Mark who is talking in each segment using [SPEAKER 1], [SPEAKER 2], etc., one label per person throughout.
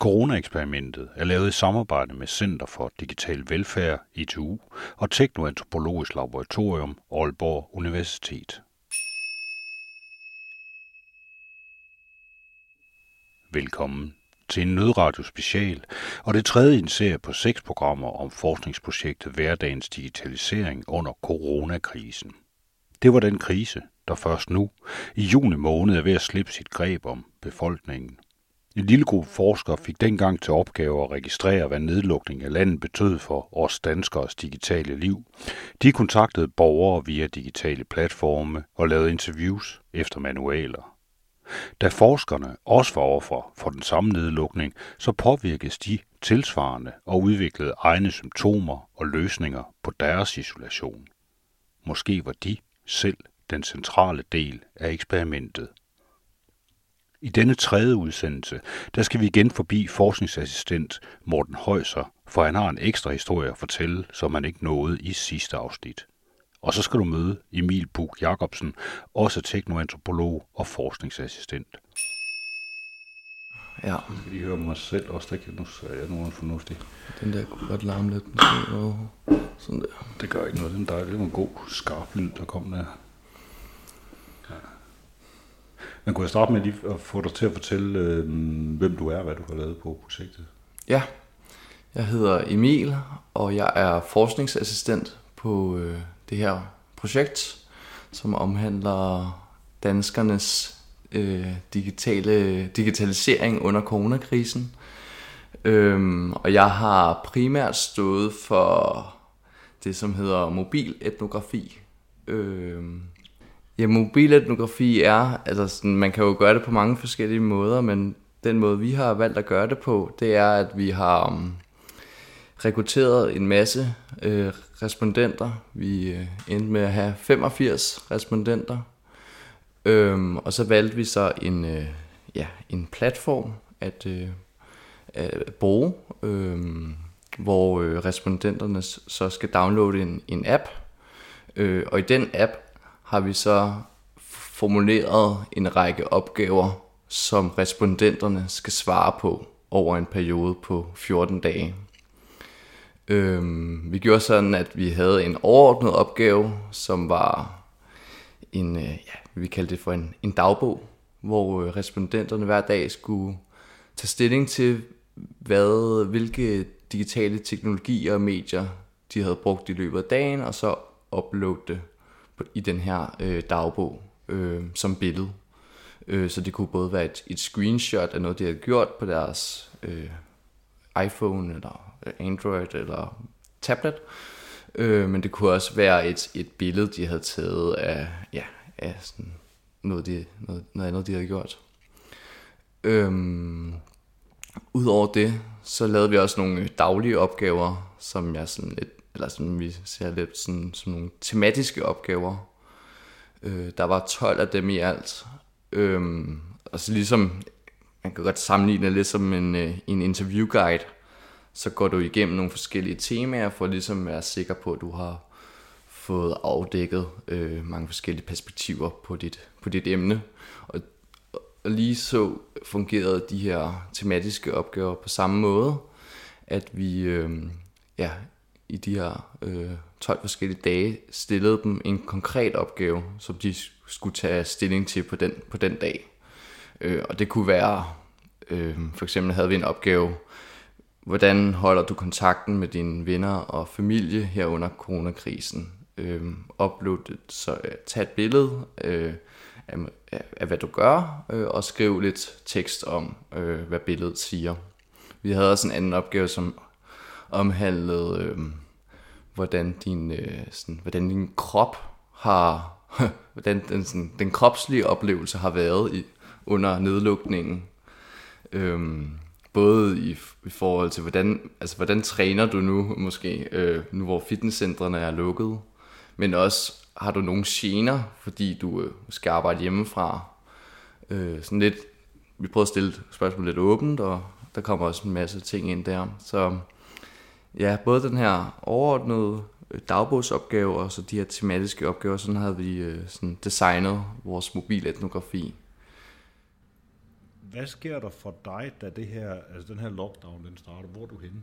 [SPEAKER 1] Corona-eksperimentet er lavet i samarbejde med Center for Digital Velfærd, ITU, og Teknoantropologisk Laboratorium, Aalborg Universitet. Velkommen til en nødradio special, og det tredje i en serie på seks programmer om forskningsprojektet Hverdagens Digitalisering under coronakrisen. Det var den krise, der først nu, i juni måned, er ved at slippe sit greb om befolkningen. En lille gruppe forskere fik dengang til opgave at registrere, hvad nedlukning af landet betød for os danskers digitale liv. De kontaktede borgere via digitale platforme og lavede interviews efter manualer. Da forskerne også var offer for den samme nedlukning, så påvirkes de tilsvarende og udviklede egne symptomer og løsninger på deres isolation. Måske var de selv den centrale del af eksperimentet. I denne tredje udsendelse, der skal vi igen forbi forskningsassistent Morten Højser, for han har en ekstra historie at fortælle, som han ikke nåede i sidste afsnit. Og så skal du møde Emil Buk Jacobsen, også teknoantropolog og forskningsassistent.
[SPEAKER 2] Ja.
[SPEAKER 1] Jeg skal lige høre mig selv også, der kan nu er jeg nogen fornuftig.
[SPEAKER 2] Den der kunne godt larme lidt. Og sådan der.
[SPEAKER 1] Det gør ikke noget, den der, det var en god, skarp lyd, der kom der. Ja. Men kunne jeg starte med lige at få dig til at fortælle, øh, hvem du er, hvad du har lavet på projektet?
[SPEAKER 2] Ja, jeg hedder Emil, og jeg er forskningsassistent på øh, det her projekt, som omhandler danskernes øh, digitale digitalisering under coronakrisen. Øhm, og jeg har primært stået for det, som hedder mobil etnografi. Øhm, ja, mobiletnografi er, altså sådan, man kan jo gøre det på mange forskellige måder, men den måde, vi har valgt at gøre det på, det er, at vi har um, rekrutteret en masse øh, respondenter. Vi øh, endte med at have 85 respondenter. Øhm, og så valgte vi så en, øh, ja, en platform at, øh, at bruge, øh, hvor øh, respondenterne så skal downloade en, en app. Øh, og i den app har vi så formuleret en række opgaver, som respondenterne skal svare på over en periode på 14 dage. Øhm, vi gjorde sådan, at vi havde en overordnet opgave, som var en, øh, ja, vi kaldte det for en, en dagbog, hvor øh, respondenterne hver dag skulle tage stilling til, hvad, hvilke digitale teknologier og medier de havde brugt i løbet af dagen, og så uploade det i den her øh, dagbog øh, som billede. Øh, så det kunne både være et, et screenshot af noget, de havde gjort på deres øh, iPhone, eller øh, Android, eller tablet. Øh, men det kunne også være et, et billede, de havde taget af, ja, af sådan noget, de, noget, noget andet, de havde gjort. Øhm, Udover det, så lavede vi også nogle daglige opgaver, som jeg sådan lidt, eller sådan vi ser lidt sådan, som nogle tematiske opgaver. Øh, der var 12 af dem i alt. Øh, og så ligesom, man kan godt sammenligne det lidt som en, øh, en interviewguide. Så går du igennem nogle forskellige temaer, for ligesom at være sikker på, at du har fået afdækket øh, mange forskellige perspektiver på dit, på dit emne. Og, og lige så fungerede de her tematiske opgaver på samme måde, at vi øh, ja, i de her øh, 12 forskellige dage stillede dem en konkret opgave, som de skulle tage stilling til på den, på den dag. Øh, og det kunne være, øh, for eksempel havde vi en opgave, hvordan holder du kontakten med dine venner og familie her under coronakrisen? Øh, upload, så øh, tag et billede øh, af, af, af, hvad du gør, øh, og skriv lidt tekst om, øh, hvad billedet siger. Vi havde også en anden opgave, som omhandlede, øh, hvordan, din, øh, sådan, hvordan din krop har, hvordan den, sådan, den kropslige oplevelse har været i, under nedlukningen. Øh, både i, i forhold til, hvordan, altså, hvordan træner du nu, måske, øh, nu hvor fitnesscentrene er lukket, men også, har du nogle gener, fordi du øh, skal arbejde hjemmefra? Øh, sådan lidt, vi prøver at stille spørgsmålet lidt åbent, og der kommer også en masse ting ind der. Så ja, både den her overordnede dagbogsopgave og så de her tematiske opgaver, sådan havde vi øh, sådan designet vores mobiletnografi.
[SPEAKER 3] hvad sker der for dig, da det her, altså den her lockdown den starter? Hvor er du henne?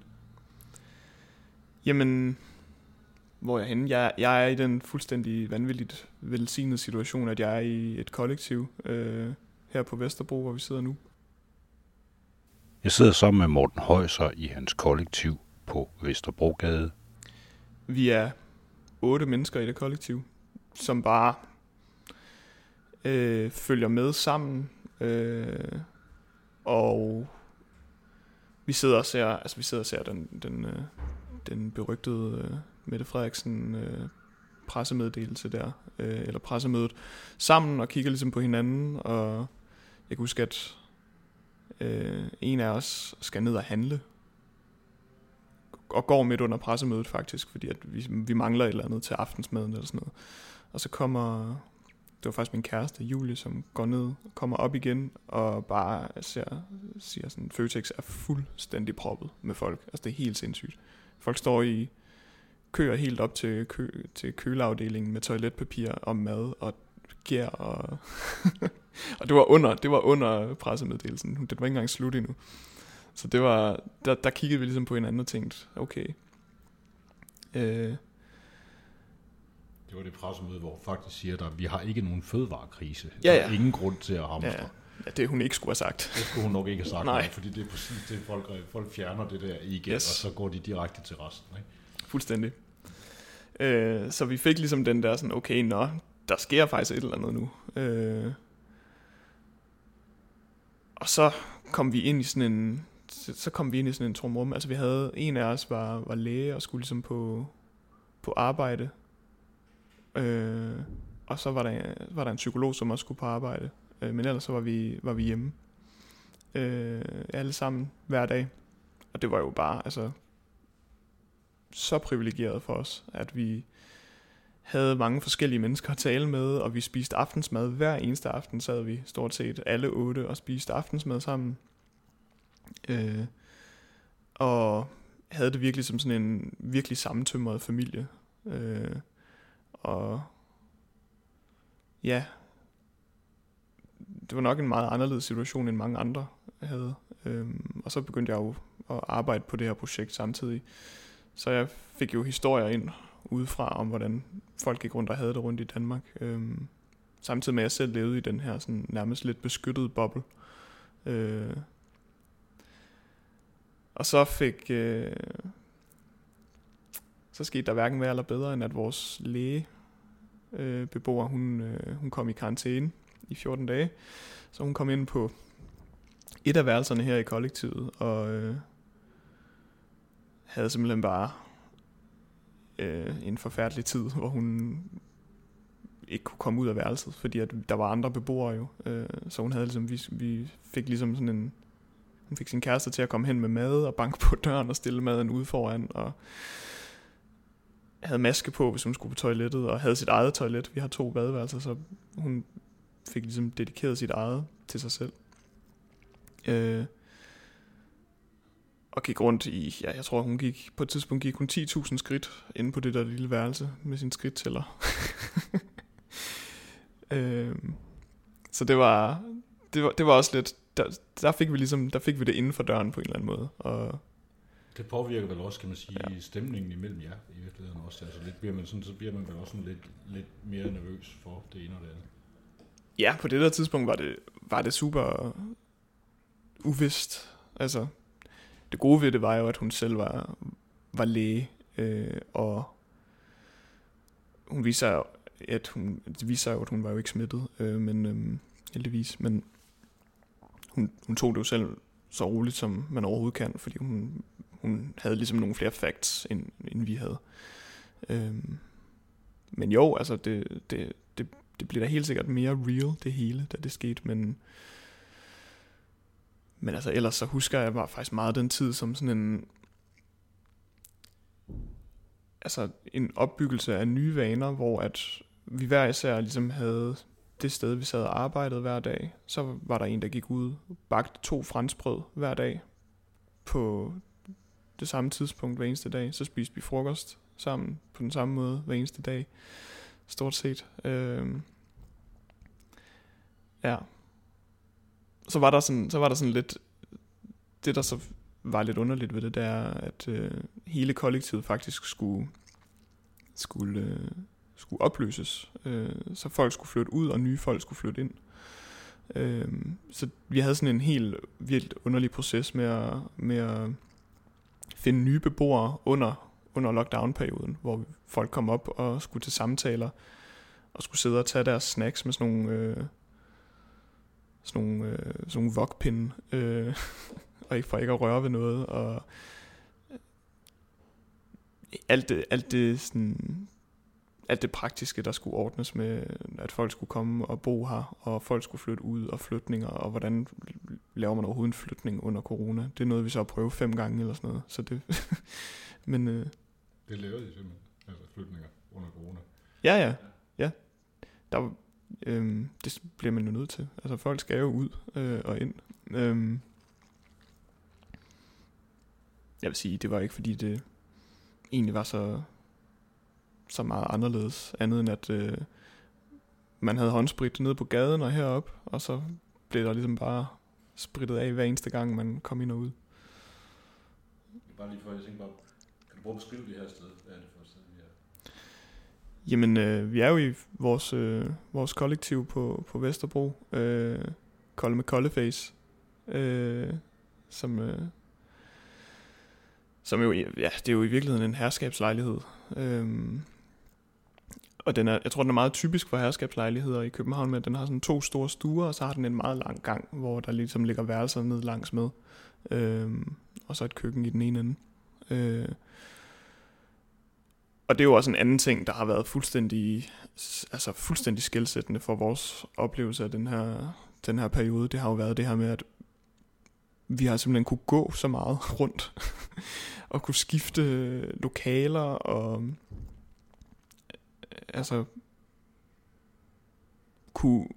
[SPEAKER 4] Jamen, hvor er jeg henne? Jeg, jeg er i den fuldstændig vanvittigt velsignede situation, at jeg er i et kollektiv øh, her på Vesterbro, hvor vi sidder nu.
[SPEAKER 3] Jeg sidder sammen med Morten Højser i hans kollektiv på Vesterbrogade.
[SPEAKER 4] Vi er otte mennesker i det kollektiv, som bare øh, følger med sammen. Øh, og vi sidder og ser, altså vi sidder og ser den, den, øh, den berygtede øh, Mette Frederiksen øh, pressemeddelelse der, øh, eller pressemødet, sammen og kigger ligesom på hinanden, og jeg kan huske, at øh, en af os skal ned og handle, og går midt under pressemødet faktisk, fordi at vi, vi mangler et eller andet til aftensmaden eller sådan noget. Og så kommer, det var faktisk min kæreste, Julie, som går ned, kommer op igen, og bare ser, siger sådan, Føtex er fuldstændig proppet med folk. Altså det er helt sindssygt. Folk står i køer helt op til, kø, til køleafdelingen med toiletpapir og mad og gær og... og det var under, det var under pressemeddelelsen. Det var ikke engang slut endnu. Så det var, der, der kiggede vi ligesom på hinanden og tænkte, okay. Øh,
[SPEAKER 3] det var det pressemøde, hvor faktisk siger, at vi har ikke nogen fødevarekrise.
[SPEAKER 4] Ja, ja.
[SPEAKER 3] Der er ingen grund til at hamstre.
[SPEAKER 4] Ja, ja, det hun ikke skulle have sagt.
[SPEAKER 3] Det skulle hun nok ikke have sagt,
[SPEAKER 4] Nej.
[SPEAKER 3] fordi det er præcis det, folk, folk fjerner det der igen, yes. og så går de direkte til resten. Ikke?
[SPEAKER 4] Fuldstændig. Øh, så vi fik ligesom den der sådan, okay, nå, der sker faktisk et eller andet nu. Øh, og så kom vi ind i sådan en, så så kom vi ind i sådan en trumrum. Altså vi havde, en af os var, var læge og skulle ligesom på, på arbejde. Øh, og så var der, var der en psykolog, som også skulle på arbejde. Øh, men ellers så var vi, var vi hjemme. Øh, alle sammen hver dag. Og det var jo bare, altså, så privilegeret for os, at vi havde mange forskellige mennesker at tale med, og vi spiste aftensmad. Hver eneste aften sad vi stort set alle otte og spiste aftensmad sammen. Øh, og havde det virkelig som sådan en virkelig sammentømret familie. Øh, og ja, det var nok en meget anderledes situation, end mange andre havde. Øh, og så begyndte jeg jo at arbejde på det her projekt samtidig. Så jeg fik jo historier ind udefra om, hvordan folk gik rundt og havde det rundt i Danmark. Øhm, samtidig med, at jeg selv levede i den her sådan, nærmest lidt beskyttede boble. Øh, og så fik... Øh, så skete der hverken værre eller bedre, end at vores læge øh, beboer, hun, øh, hun kom i karantæne i 14 dage. Så hun kom ind på et af værelserne her i kollektivet, og øh, havde simpelthen bare øh, en forfærdelig tid, hvor hun ikke kunne komme ud af værelset, fordi at der var andre beboere jo. Øh, så hun havde ligesom, vi, vi fik ligesom sådan en, hun fik sin kæreste til at komme hen med mad og banke på døren og stille maden ude foran, og havde maske på, hvis hun skulle på toilettet, og havde sit eget toilet. Vi har to badeværelser, så hun fik ligesom dedikeret sit eget til sig selv. Øh, og gik rundt i, ja, jeg tror hun gik, på et tidspunkt gik hun 10.000 skridt inde på det der lille værelse med sin skridttæller. øh, så det var, det var, det var også lidt, der, der, fik vi ligesom, der fik vi det inden for døren på en eller anden måde. Og,
[SPEAKER 3] det påvirker vel også, kan man sige, ja. stemningen imellem jer i virkeligheden også. Altså lidt bliver man sådan, så bliver man vel også sådan lidt, lidt mere nervøs for det ene og det andet.
[SPEAKER 4] Ja, på det der tidspunkt var det, var det super uvist. Altså, det gode ved det var jo, at hun selv var, var læge, øh, og hun viser at hun, det viser jo, at hun var jo ikke smittet, øh, men øh, heldigvis, men hun, hun tog det jo selv så roligt, som man overhovedet kan, fordi hun, hun havde ligesom nogle flere facts, end, end vi havde. Øhm, men jo, altså det, det, det, det blev da helt sikkert mere real, det hele, da det skete, men men altså ellers så husker jeg bare faktisk meget den tid som sådan en altså en opbyggelse af nye vaner, hvor at vi hver især ligesom havde det sted, vi sad og arbejdede hver dag. Så var der en, der gik ud og bagte to franskbrød hver dag på det samme tidspunkt hver eneste dag. Så spiste vi frokost sammen på den samme måde hver eneste dag. Stort set. Øh, ja. så var der sådan, så var der sådan lidt, det der så var lidt underligt ved det, det er, at øh, hele kollektivet faktisk skulle, skulle, øh, skulle opløses. Øh, så folk skulle flytte ud, og nye folk skulle flytte ind. Øh, så vi havde sådan en helt vildt underlig proces med at, med at finde nye beboere under, under lockdown-perioden, hvor folk kom op og skulle til samtaler, og skulle sidde og tage deres snacks med sådan nogle, øh, sådan nogle, øh, sådan nogle vokpinde, øh, og ikke for ikke at røre ved noget, og alt det, alt det sådan, alt det praktiske, der skulle ordnes med, at folk skulle komme og bo her, og folk skulle flytte ud, og flytninger, og hvordan laver man overhovedet en flytning under corona. Det er noget, vi så har prøvet fem gange eller sådan noget. Så det, men, øh,
[SPEAKER 3] det lavede I simpelthen, altså flytninger under corona?
[SPEAKER 4] Ja, ja. ja. Der, øh, det bliver man jo nødt til. Altså folk skal jo ud øh, og ind. Øh, jeg vil sige, det var ikke fordi det egentlig var så så meget anderledes, andet end at øh, man havde håndsprit nede på gaden og herop, og så blev der ligesom bare spritet af hver eneste gang, man kom ind og ud.
[SPEAKER 3] Bare lige for, jeg tænker bare, kan du prøve at beskrive det her sted? Hvad er det for et sted, vi er?
[SPEAKER 4] Jamen, øh, vi er jo i vores, øh, vores kollektiv på, på Vesterbro, øh, Kolde med Koldeface, øh, som, øh, som jo, ja, det er jo i virkeligheden en herskabslejlighed. Øh, og den er, jeg tror, den er meget typisk for herskabslejligheder i København, med at den har sådan to store stuer, og så har den en meget lang gang, hvor der ligesom ligger værelser ned langs med. Øh, og så et køkken i den ene ende. Øh, og det er jo også en anden ting, der har været fuldstændig, altså fuldstændig skældsættende for vores oplevelse af den her, den her periode. Det har jo været det her med, at vi har simpelthen kunne gå så meget rundt, og kunne skifte lokaler, og altså kunne,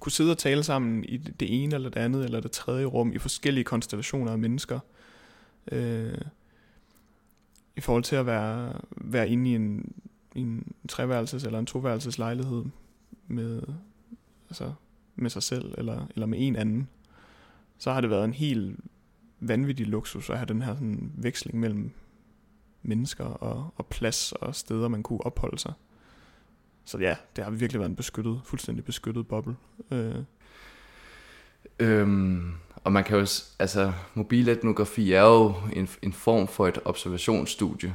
[SPEAKER 4] kunne sidde og tale sammen i det ene eller det andet eller det tredje rum i forskellige konstellationer af mennesker. Øh, I forhold til at være, være inde i en, i en treværelses eller en toværelses lejlighed med, altså med sig selv eller, eller med en anden, så har det været en helt vanvittig luksus at have den her sådan, veksling mellem mennesker og, og plads og steder, man kunne opholde sig. Så ja, det har virkelig været en beskyttet, fuldstændig beskyttet boble. Øh.
[SPEAKER 2] Øhm, og man kan jo, altså mobiletnografi er jo en, en form for et observationsstudie,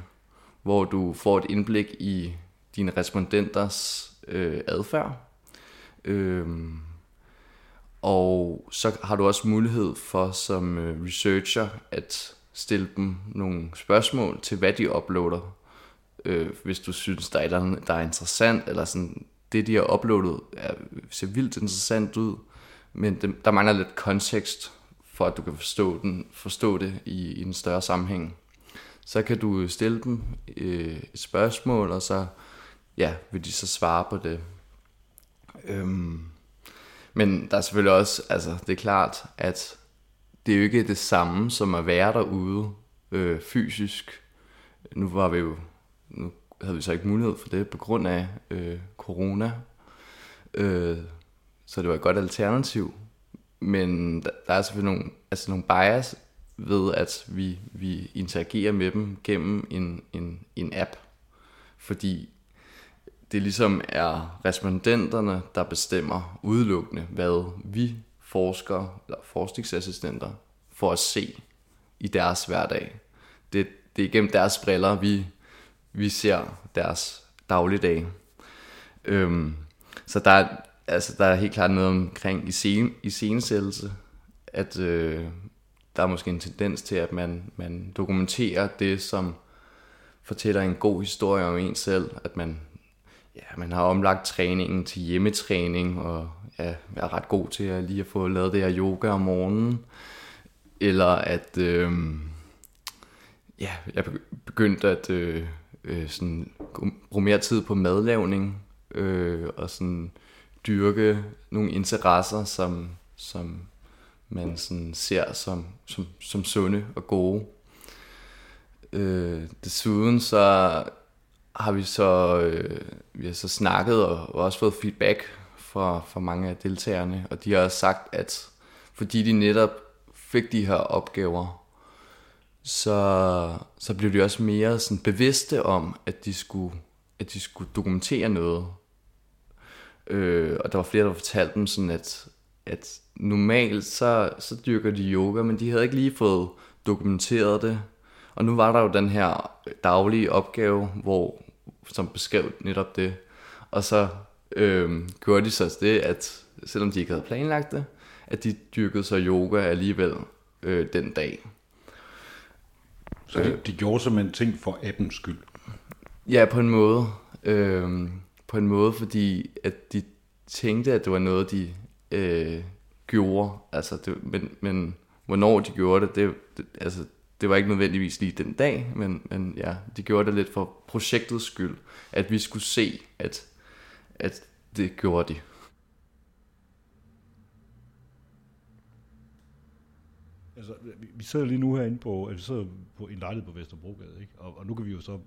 [SPEAKER 2] hvor du får et indblik i dine respondenters øh, adfærd. Øhm, og så har du også mulighed for som øh, researcher at stille dem nogle spørgsmål til, hvad de uploader øh, hvis du synes, der er et der er interessant, eller sådan, det de har uploadet er, ser vildt interessant ud, men det, der mangler lidt kontekst, for at du kan forstå, den, forstå det i, i en større sammenhæng. Så kan du stille dem øh, et spørgsmål, og så ja, vil de så svare på det. Øhm, men der er selvfølgelig også, altså det er klart, at det er jo ikke det samme som at være derude øh, fysisk. Nu var vi jo nu havde vi så ikke mulighed for det på grund af øh, corona. Øh, så det var et godt alternativ. Men der, der er selvfølgelig nogle, altså nogle bias ved, at vi, vi interagerer med dem gennem en, en, en app. Fordi det ligesom er respondenterne, der bestemmer udelukkende, hvad vi forskere eller forskningsassistenter får at se i deres hverdag. Det, det er gennem deres briller, vi vi ser deres dagligdag. Øhm, så der er, altså, der er helt klart noget omkring i, scene, i scenesættelse, at øh, der er måske en tendens til, at man, man dokumenterer det, som fortæller en god historie om en selv, at man, ja, man har omlagt træningen til hjemmetræning, og ja, er ret god til at lige at få lavet det her yoga om morgenen, eller at øh, ja, jeg begyndte at øh, øh, sådan, bruge mere tid på madlavning øh, og sådan dyrke nogle interesser, som, som man sådan ser som, som, som sunde og gode. Øh, desuden så har vi så, øh, vi har så snakket og også fået feedback fra, fra mange af deltagerne, og de har også sagt, at fordi de netop fik de her opgaver, så, så blev de også mere sådan bevidste om, at de skulle, at de skulle dokumentere noget. Øh, og der var flere, der fortalte dem sådan, at, at normalt så, så dyrker de yoga, men de havde ikke lige fået dokumenteret det. Og nu var der jo den her daglige opgave, hvor, som beskrev netop det. Og så øh, gjorde de så det, at selvom de ikke havde planlagt det, at de dyrkede så yoga alligevel øh, den dag.
[SPEAKER 3] Så de, de gjorde simpelthen ting for appens skyld?
[SPEAKER 2] Ja, på en måde. Øh, på en måde, fordi at de tænkte, at det var noget, de øh, gjorde. Altså, det, men, men hvornår de gjorde det, det, det, altså, det var ikke nødvendigvis lige den dag, men, men ja, de gjorde det lidt for projektets skyld, at vi skulle se, at, at det gjorde de.
[SPEAKER 3] Altså, vi sidder lige nu herinde på, altså, vi sidder på en lejlighed på Vesterbrogade, ikke? Og, og nu kan vi jo så,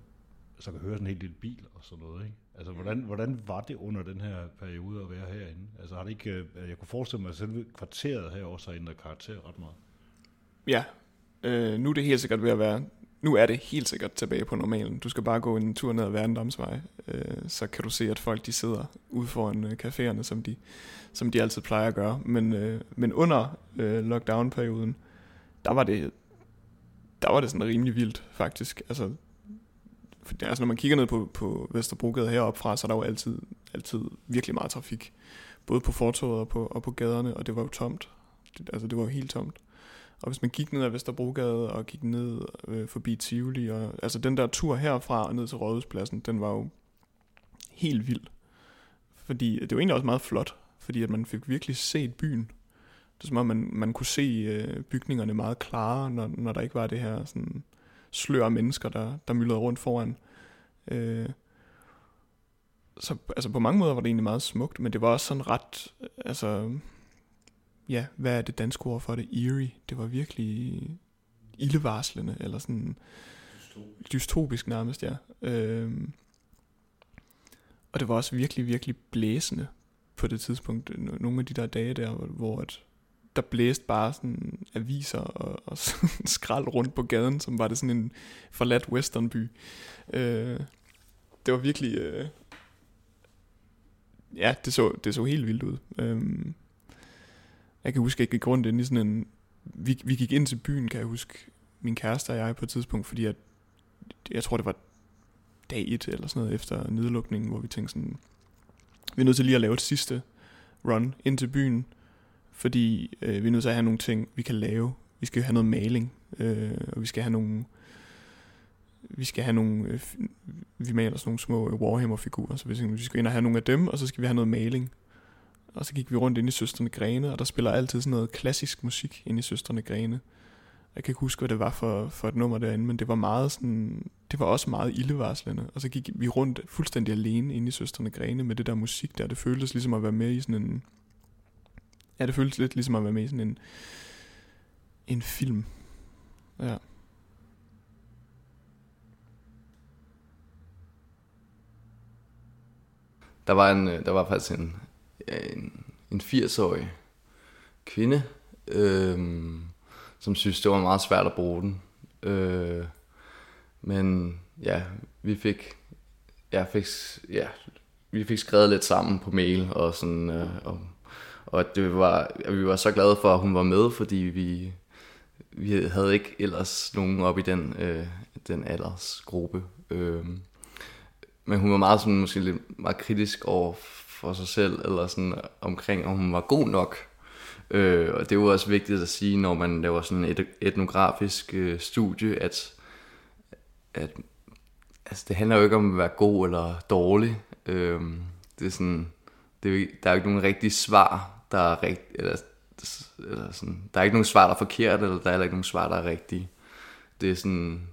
[SPEAKER 3] så kan høre sådan en hel del bil og sådan noget, ikke? Altså, hvordan, hvordan var det under den her periode at være herinde? Altså, har det ikke, øh, jeg kunne forestille mig, at selve kvarteret her også har ændret karakter ret meget.
[SPEAKER 4] Ja, øh, nu er det helt sikkert ved at være, nu er det helt sikkert tilbage på normalen. Du skal bare gå en tur ned ad Værendamsvej, øh, så kan du se, at folk de sidder ude foran øh, caféerne, som de, som de altid plejer at gøre. Men, øh, men under øh, lockdown-perioden, der var det der var det sådan rimelig vildt, faktisk. Altså, for, altså når man kigger ned på, på Vesterbrogade heroppe fra, så er der jo altid, altid virkelig meget trafik. Både på fortoget og på, og på gaderne, og det var jo tomt. Det, altså det var jo helt tomt. Og hvis man gik ned ad Vesterbrogade og gik ned øh, forbi Tivoli, og, altså den der tur herfra og ned til Rådhuspladsen, den var jo helt vild. Fordi det var egentlig også meget flot, fordi at man fik virkelig set byen. Det er som om, man, man kunne se øh, bygningerne meget klare, når, når der ikke var det her sådan, slør af mennesker, der, der myldrede rundt foran. Øh, så altså på mange måder var det egentlig meget smukt, men det var også sådan ret, altså, ja, hvad er det danske ord for det? Eerie. Det var virkelig ildevarslende, eller sådan dystopisk, dystopisk nærmest, ja. Øh, og det var også virkelig, virkelig blæsende på det tidspunkt. Nogle af de der dage der, hvor at der blæste bare sådan aviser og, og sådan skrald rundt på gaden, som var det sådan en forladt westernby. Øh, det var virkelig... Øh, ja, det så, det så helt vildt ud. Øh, jeg kan huske, at jeg gik rundt ind i sådan en... Vi, vi gik ind til byen, kan jeg huske, min kæreste og jeg på et tidspunkt, fordi at, jeg tror, det var dag et eller sådan noget efter nedlukningen, hvor vi tænkte sådan, vi er nødt til lige at lave et sidste run ind til byen, fordi øh, vi er nødt til at have nogle ting, vi kan lave. Vi skal have noget maling, øh, og vi skal have nogle... Vi skal have nogle... Øh, vi maler sådan nogle små øh, Warhammer-figurer, så vi, vi skal ind og have nogle af dem, og så skal vi have noget maling. Og så gik vi rundt ind i Søsterne Grene, og der spiller altid sådan noget klassisk musik ind i Søsterne Grene. Jeg kan ikke huske, hvad det var for, for et nummer derinde, men det var meget sådan, det var også meget ildevarslende. Og så gik vi rundt fuldstændig alene ind i Søsterne Grene med det der musik der. Det føltes ligesom at være med i sådan en, Ja, det føltes lidt ligesom at være med i sådan en, en film. Ja.
[SPEAKER 2] Der var, en, øh, der var faktisk en, en, en 80-årig kvinde, øhm, som synes, det var meget svært at bruge den. Øh, men ja, vi fik, jeg fik, ja, vi fik skrevet lidt sammen på mail og sådan, øh, og og det var, vi var så glade for, at hun var med, fordi vi, vi havde ikke ellers nogen op i den, øh, den aldersgruppe. Øh, men hun var meget sådan, måske lidt meget kritisk over for sig selv, eller sådan omkring, om hun var god nok. Øh, og det er jo også vigtigt at sige, når man laver sådan et etnografisk øh, studie, at, at altså, det handler jo ikke om at være god eller dårlig. Øh, det er sådan, det, der er jo ikke nogen rigtig svar der er rigt, eller, eller sådan, der er ikke nogen svar, der er forkert, eller der er ikke nogen svar, der er rigtige. Det er sådan,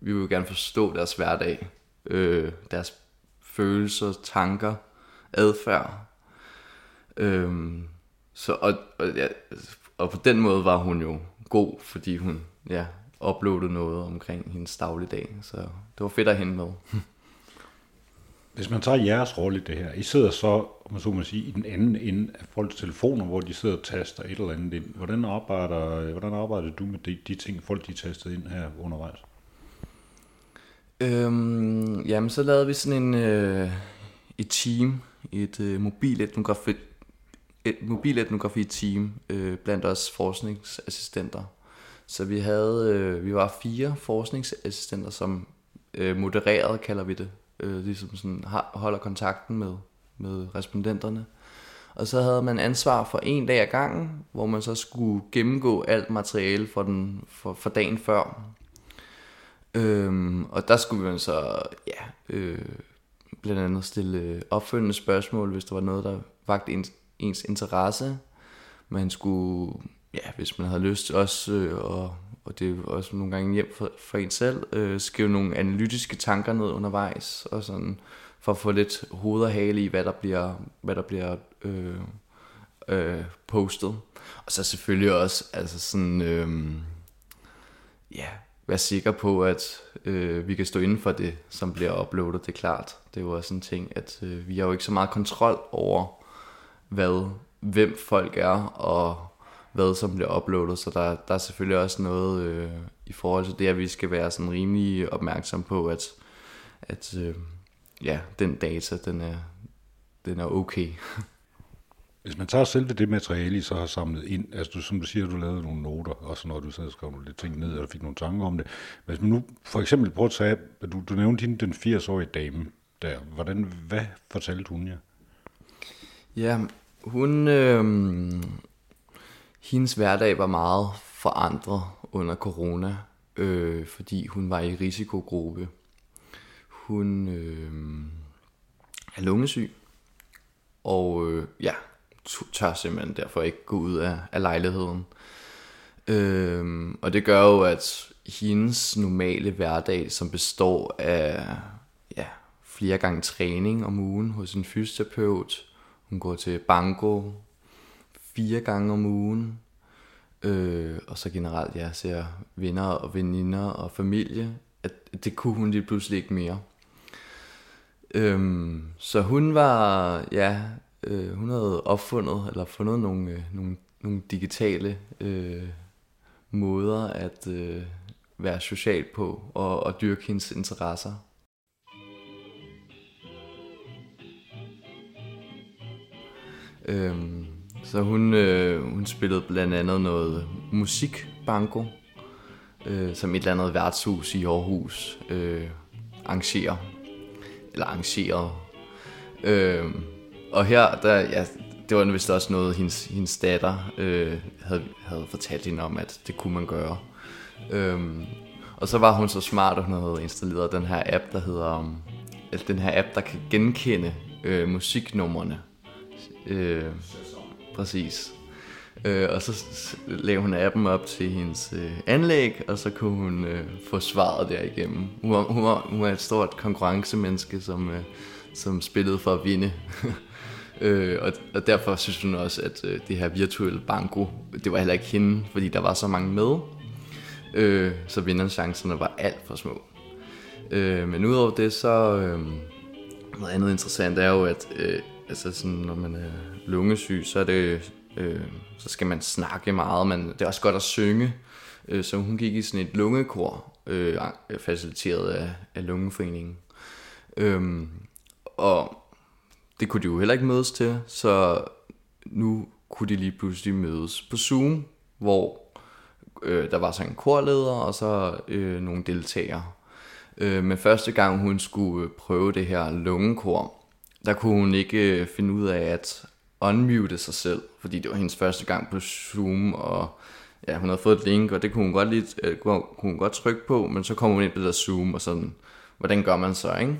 [SPEAKER 2] vi vil gerne forstå deres hverdag, øh, deres følelser, tanker, adfærd. Øh, så, og, og, ja, og på den måde var hun jo god, fordi hun ja, uploadede noget omkring hendes dagligdag. Så det var fedt at hende med.
[SPEAKER 3] Hvis man tager jeres rolle i det her, I sidder så, om så må sige, i den anden ende af folks telefoner, hvor de sidder og taster et eller andet ind. Hvordan arbejder, hvordan arbejder du med de, de ting, folk de tastede ind her undervejs?
[SPEAKER 2] Øhm, jamen, så lavede vi sådan en, øh, et team, et øh, mobiletnografi, et mobiletnografi team øh, blandt os forskningsassistenter. Så vi havde, øh, vi var fire forskningsassistenter, som øh, modererede, kalder vi det, øh, ligesom sådan holder kontakten med, med respondenterne. Og så havde man ansvar for en dag ad gangen, hvor man så skulle gennemgå alt materiale for, den, for, for dagen før. Øhm, og der skulle man så ja, øh, blandt andet stille opfølgende spørgsmål, hvis der var noget, der vagt ens, ens interesse. Man skulle, ja, hvis man havde lyst også, øh, og, og det er også nogle gange hjem for, for en selv, øh, skrive nogle analytiske tanker ned undervejs, og sådan, for at få lidt hoved og hale i, hvad der bliver, hvad der bliver øh, øh, postet. Og så selvfølgelig også, altså sådan, øh, ja, være sikker på, at øh, vi kan stå inden for det, som bliver uploadet, det er klart. Det er jo også en ting, at øh, vi har jo ikke så meget kontrol over, hvad, hvem folk er, og hvad som bliver uploadet, så der, der er selvfølgelig også noget øh, i forhold til det, at vi skal være sådan rimelig opmærksom på, at, at øh, ja, den data, den er, den er okay.
[SPEAKER 3] Hvis man tager selve det materiale, I så har samlet ind, altså du, som du siger, du lavede nogle noter, også når du sad og skrev nogle lidt ting ned, og fik nogle tanker om det. Hvis man nu for eksempel prøver at tage, du, du nævnte hende, den 80-årige dame der. Hvordan, hvad fortalte hun jer?
[SPEAKER 2] Ja, hun, øh, hendes hverdag var meget forandret under corona, øh, fordi hun var i risikogruppe. Hun øh, er lungesyg, og øh, ja, tør simpelthen derfor ikke gå ud af, af lejligheden. Øhm, og det gør jo, at hendes normale hverdag, som består af ja, flere gange træning om ugen hos en fysioterapeut, hun går til banko fire gange om ugen, øh, og så generelt ja, ser venner og veninder og familie, at det kunne hun lige pludselig ikke mere. Øhm, så hun var, ja, øh, hun havde opfundet, eller fundet nogle, øh, nogle, nogle digitale øh, måder at øh, være social på, og, og dyrke hendes interesser. Øhm, så hun, øh, hun spillede blandt andet noget musikbanko, øh, som et eller andet værtshus i Aarhus øh, arrangerer, eller arrangerede. Øh, og her, der, ja, det var vist også noget, hendes, hendes datter øh, havde, havde fortalt hende om, at det kunne man gøre. Øh, og så var hun så smart, at hun havde installeret den her app, der hedder, um, den her app, der kan genkende øh, musiknummerne. Øh, præcis. Øh, og så lavede hun appen op til hendes øh, anlæg, og så kunne hun øh, få svaret derigennem. Hun var, hun, var, hun var et stort konkurrencemenneske, som, øh, som spillede for at vinde. Øh, og, og derfor synes hun også, at øh, det her virtuelle banko, det var heller ikke hende, fordi der var så mange med. Øh, så vinderchancerne var alt for små. Øh, men udover det, så øh, noget andet interessant er jo, at øh, altså sådan, når man er lungesyg, så er det øh, så skal man snakke meget, men det er også godt at synge. Øh, så hun gik i sådan et lungekor, øh, faciliteret af, af Lungeforeningen. Øh, og det kunne de jo heller ikke mødes til, så nu kunne de lige pludselig mødes på Zoom, hvor øh, der var så en korleder og så øh, nogle deltagere. Øh, men første gang hun skulle prøve det her lungekor, der kunne hun ikke øh, finde ud af at unmute sig selv, fordi det var hendes første gang på Zoom, og ja, hun havde fået et link, og det kunne hun godt, lige, øh, kunne hun godt trykke på, men så kom hun ind på det der Zoom, og sådan, hvordan gør man så, ikke?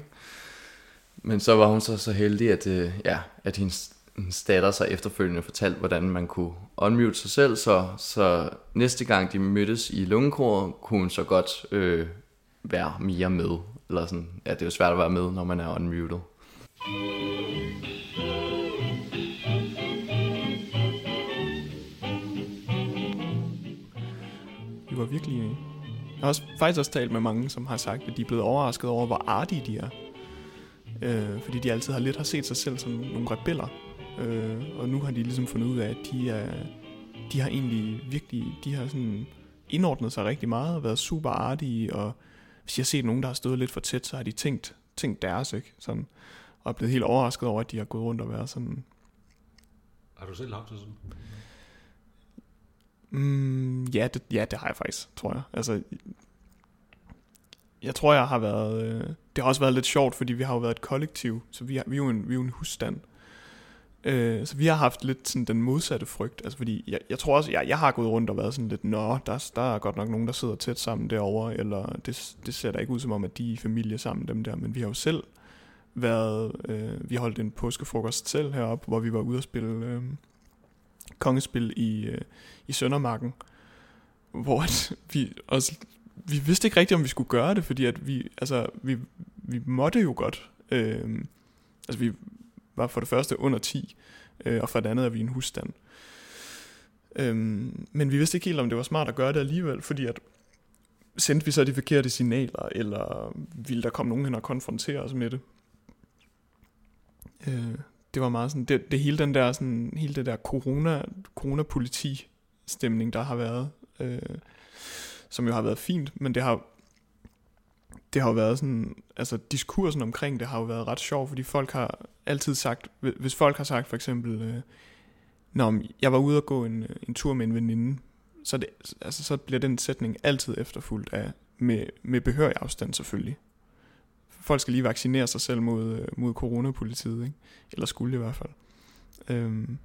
[SPEAKER 2] Men så var hun så, så heldig, at, øh, ja, at hendes, hendes datter så efterfølgende fortalte, hvordan man kunne unmute sig selv, så, så næste gang de mødtes i lungekoret, kunne hun så godt øh, være mere med. Eller sådan, ja, det er jo svært at være med, når man er unmuted.
[SPEAKER 4] Vi var virkelig... Øh, jeg har også, faktisk også talt med mange, som har sagt, at de er blevet overrasket over, hvor artige de er. Øh, fordi de altid har lidt har set sig selv som nogle rebeller. Øh, og nu har de ligesom fundet ud af, at de, er, de har egentlig virkelig, de har sådan indordnet sig rigtig meget og været super artige, og hvis jeg har set nogen, der har stået lidt for tæt, så har de tænkt, tænkt deres, ikke? Sådan, og er blevet helt overrasket over, at de har gået rundt og været sådan...
[SPEAKER 3] Har du selv haft det sådan?
[SPEAKER 4] Mm, ja, det, ja, det har jeg faktisk, tror jeg. Altså, jeg tror, jeg har været... Øh, det har også været lidt sjovt, fordi vi har jo været et kollektiv, så vi, har, vi, er, jo en, vi er jo en husstand. Øh, så vi har haft lidt sådan den modsatte frygt. Altså fordi, jeg, jeg tror også, jeg, jeg har gået rundt og været sådan lidt, nå, der, der er godt nok nogen, der sidder tæt sammen derovre, eller det, det ser da ikke ud som om, at de er i familie sammen, dem der. Men vi har jo selv været, øh, vi holdt en påskefrokost selv heroppe, hvor vi var ude at spille øh, kongespil i, øh, i Søndermarken, hvor at vi også, vi vidste ikke rigtigt, om vi skulle gøre det, fordi at vi, altså, vi, vi måtte jo godt. Øh, altså vi var for det første under 10, øh, og for det andet er vi en husstand. Øh, men vi vidste ikke helt, om det var smart at gøre det alligevel, fordi at sendte vi så de forkerte signaler, eller ville der komme nogen hen og konfrontere os med det? Øh, det var meget sådan, det, det hele den der, sådan, hele det der corona, corona-politi stemning, der har været, øh, som jo har været fint, men det har, det har jo været sådan, altså diskursen omkring det har jo været ret sjov, fordi folk har altid sagt, hvis folk har sagt for eksempel, øh, når jeg var ude og gå en, øh, en tur med en veninde, så, det, altså, så bliver den sætning altid efterfulgt af, med, med behørig afstand selvfølgelig. Folk skal lige vaccinere sig selv mod, øh, mod coronapolitiet, ikke? eller skulle i hvert fald. Øhm.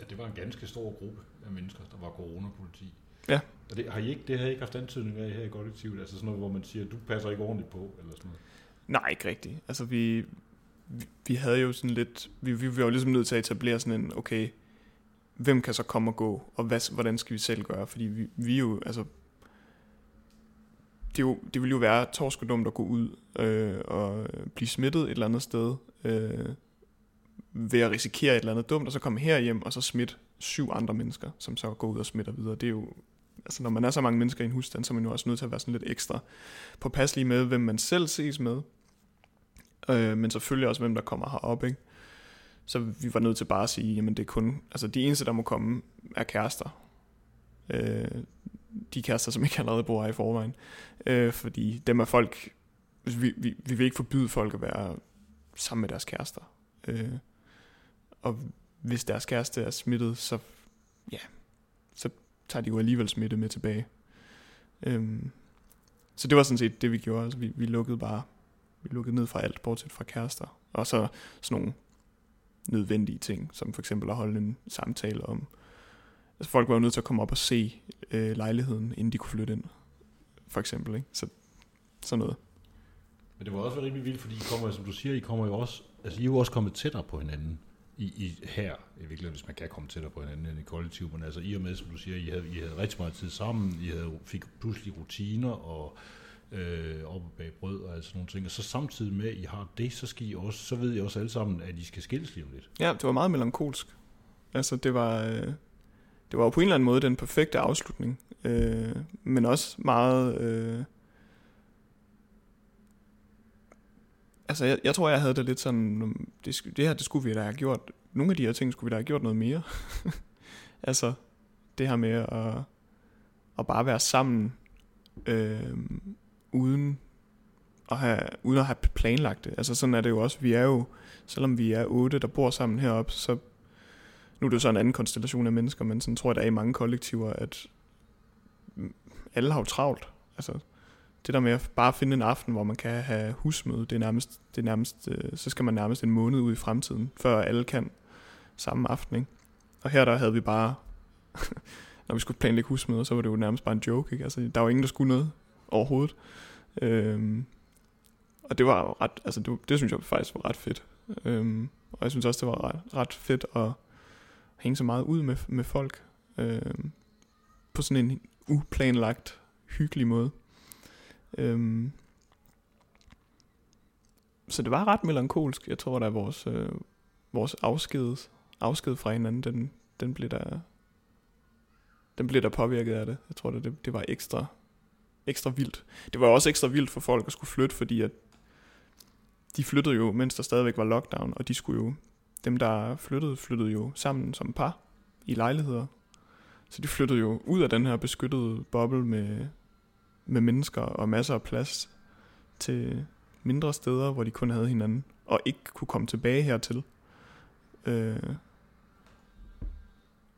[SPEAKER 3] Ja, det var en ganske stor gruppe af mennesker, der var coronapoliti.
[SPEAKER 4] Ja.
[SPEAKER 3] Og det har I ikke, det har I ikke haft antydning af her i kollektivet? Altså sådan noget, hvor man siger, du passer ikke ordentligt på, eller sådan noget?
[SPEAKER 4] Nej, ikke rigtigt. Altså vi, vi, vi havde jo sådan lidt, vi, vi, vi var jo ligesom nødt til at etablere sådan en, okay, hvem kan så komme og gå, og hvad, hvordan skal vi selv gøre? Fordi vi, vi jo, altså, det, jo, det ville jo være torskedumt at gå ud øh, og blive smittet et eller andet sted, øh, ved at risikere et eller andet dumt, og så komme herhjem og så smitte syv andre mennesker, som så går ud og smitter videre. Det er jo, altså når man er så mange mennesker i en husstand, så er man jo også nødt til at være sådan lidt ekstra påpasselig med, hvem man selv ses med, øh, men selvfølgelig også, hvem der kommer herop, ikke? Så vi var nødt til bare at sige, jamen det er kun, altså de eneste, der må komme, er kærester. Øh, de kærester, som ikke allerede bor her i forvejen. Øh, fordi dem er folk, vi, vi, vi vil ikke forbyde folk at være sammen med deres kærester. Øh, og hvis deres kæreste er smittet, så ja, så tager de jo alligevel smitte med tilbage. Øhm, så det var sådan set det, vi gjorde. Altså, vi, vi lukkede bare vi lukkede ned fra alt, bortset fra kærester. Og så sådan nogle nødvendige ting, som for eksempel at holde en samtale om... Altså folk var jo nødt til at komme op og se øh, lejligheden, inden de kunne flytte ind, for eksempel. Ikke? Så sådan noget.
[SPEAKER 3] Men det var også rimelig vildt, fordi I kommer, som du siger, I kommer jo også, altså I er jo også kommet tættere på hinanden i, i her, i virkeligheden, hvis man kan komme tættere på hinanden end i kollektiv, men altså i og med, som du siger, I havde, I havde rigtig meget tid sammen, I havde, fik pludselig rutiner og øh, op bag brød og altså nogle ting, og så samtidig med, at I har det, så skal I også, så ved I også alle sammen, at I skal skilles lige om lidt.
[SPEAKER 4] Ja, det var meget melankolsk. Altså det var, øh, det var jo på en eller anden måde den perfekte afslutning, øh, men også meget... Øh, altså jeg, jeg tror, jeg havde det lidt sådan, det, det her, det skulle vi da have gjort, nogle af de her ting skulle vi da have gjort noget mere. altså det her med at, at bare være sammen, øh, uden at have, uden at have planlagt det. Altså sådan er det jo også. Vi er jo, selvom vi er otte, der bor sammen heroppe, så nu er det jo så en anden konstellation af mennesker, men sådan tror jeg, der er i mange kollektiver, at alle har jo travlt. Altså, det der med at bare finde en aften, hvor man kan have husmøde, det er nærmest, det er nærmest øh, så skal man nærmest en måned ud i fremtiden, før alle kan samme aften. Ikke? Og her der havde vi bare, når vi skulle planlægge husmøder, så var det jo nærmest bare en joke. Ikke? Altså, der var ingen, der skulle noget overhovedet. Øhm, og det var ret, altså det, det synes jeg faktisk var ret fedt. Øhm, og jeg synes også, det var ret, ret fedt at hænge så meget ud med, med folk. øh, på sådan en uplanlagt, hyggelig måde. Øhm, så det var ret melankolsk. Jeg tror, at vores, øh, vores afsked, afsked fra hinanden, den, den blev der den blev der påvirket af det. Jeg tror, det, det var ekstra, ekstra vildt. Det var også ekstra vildt for folk at skulle flytte, fordi at de flyttede jo, mens der stadigvæk var lockdown, og de skulle jo, dem der flyttede, flyttede jo sammen som par i lejligheder. Så de flyttede jo ud af den her beskyttede boble med, med mennesker og masser af plads til mindre steder, hvor de kun havde hinanden, og ikke kunne komme tilbage hertil. Øh,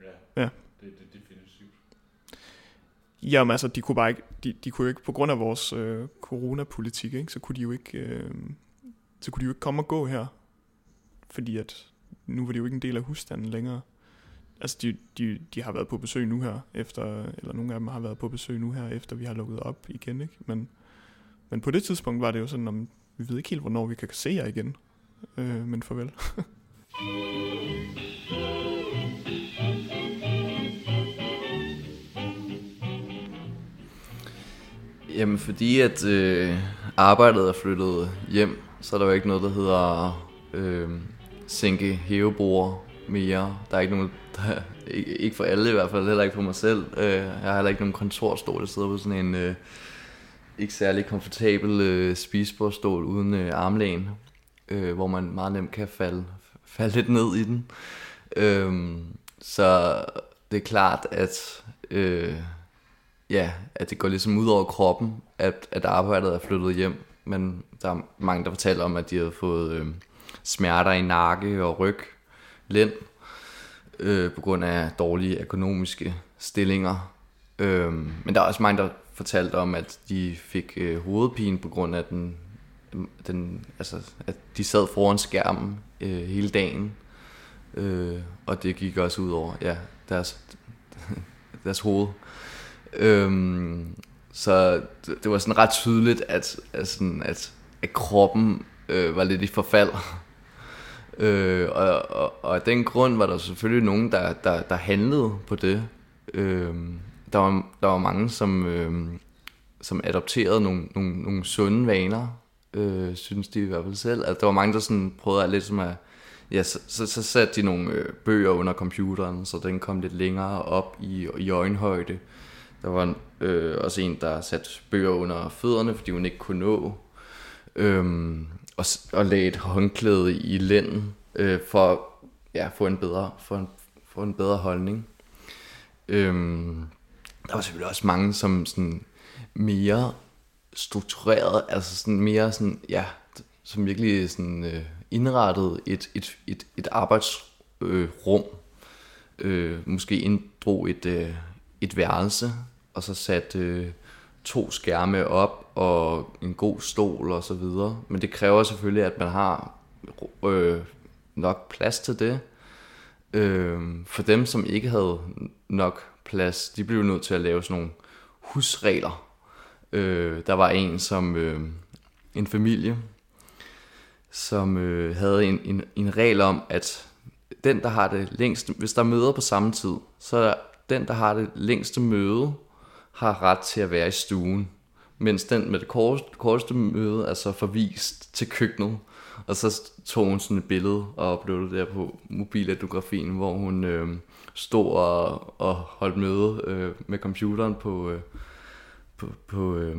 [SPEAKER 3] ja, ja. Det, det, definitivt.
[SPEAKER 4] Jamen altså, de kunne bare ikke, de, de kunne ikke, på grund af vores øh, coronapolitik, ikke, så kunne de jo ikke, øh, så kunne de jo ikke komme og gå her. Fordi at nu var de jo ikke en del af husstanden længere. Altså, de, de, de har været på besøg nu her, efter, eller nogle af dem har været på besøg nu her, efter vi har lukket op igen, ikke? Men, men på det tidspunkt var det jo sådan, om vi ved ikke helt, hvornår vi kan se jer igen. Øh, men farvel.
[SPEAKER 2] Jamen, fordi at øh, arbejdet er flyttet hjem, så er der jo ikke noget, der hedder øh, sænke hævebord mere. Der er ikke nogen, der, ikke for alle i hvert fald, heller ikke for mig selv. Øh, jeg har heller ikke nogen kontorstol, der sidder på sådan en øh, ikke særlig komfortabel øh, spisebordstol uden øh, armlæn, øh, hvor man meget nemt kan falde, falde lidt ned i den. Øh, så det er klart, at øh, ja, at det går ligesom ud over kroppen, at, at arbejdet er flyttet hjem. Men der er mange, der fortæller om, at de har fået øh, smerter i nakke og ryg, lænd, øh, på grund af dårlige økonomiske stillinger. Øh, men der er også mange, der fortalte om, at de fik øh, hovedpine på grund af den, den, altså, at de sad foran skærmen øh, hele dagen. Øh, og det gik også ud over ja, deres, deres hoved. Øhm, så det, det var sådan ret tydeligt, at, at, sådan, at, at kroppen øh, var lidt i forfald øh, og, og, og af den grund var der selvfølgelig nogen, der, der, der handlede på det. Øh, der, var, der var mange, som, øh, som adopterede nogle, nogle, nogle sunde vaner, øh, synes de i hvert fald selv. Altså, der var mange, der sådan prøvede at lidt som at ja, så, så, så satte de nogle øh, bøger under computeren, så den kom lidt længere op i, i øjenhøjde. Der var øh, også en, der satte bøger under fødderne, fordi hun ikke kunne nå. Øhm, og, og lagde et håndklæde i lænden øh, for at ja, få en bedre, for en, for en bedre holdning. Øhm, der var selvfølgelig også mange, som sådan mere struktureret, altså sådan mere sådan, ja, som virkelig sådan øh, indrettet et, et, et, et arbejdsrum. Øh, måske inddrog et, øh, et værelse, og så satte øh, to skærme op og en god stol og så videre. Men det kræver selvfølgelig, at man har øh, nok plads til det. Øh, for dem, som ikke havde nok plads, de blev nødt til at lave sådan nogle husregler. Øh, der var en som øh, en familie, som øh, havde en, en, en regel om, at den, der har det længste, hvis der er møder på samme tid, så er den, der har det længste møde, har ret til at være i stuen, mens den med det korteste, korteste møde er så forvist til køkkenet. Og så tog hun sådan et billede og uploadede der på mobiletnografien, hvor hun øh, stod og, og holdt møde øh, med computeren på, øh, på, på øh,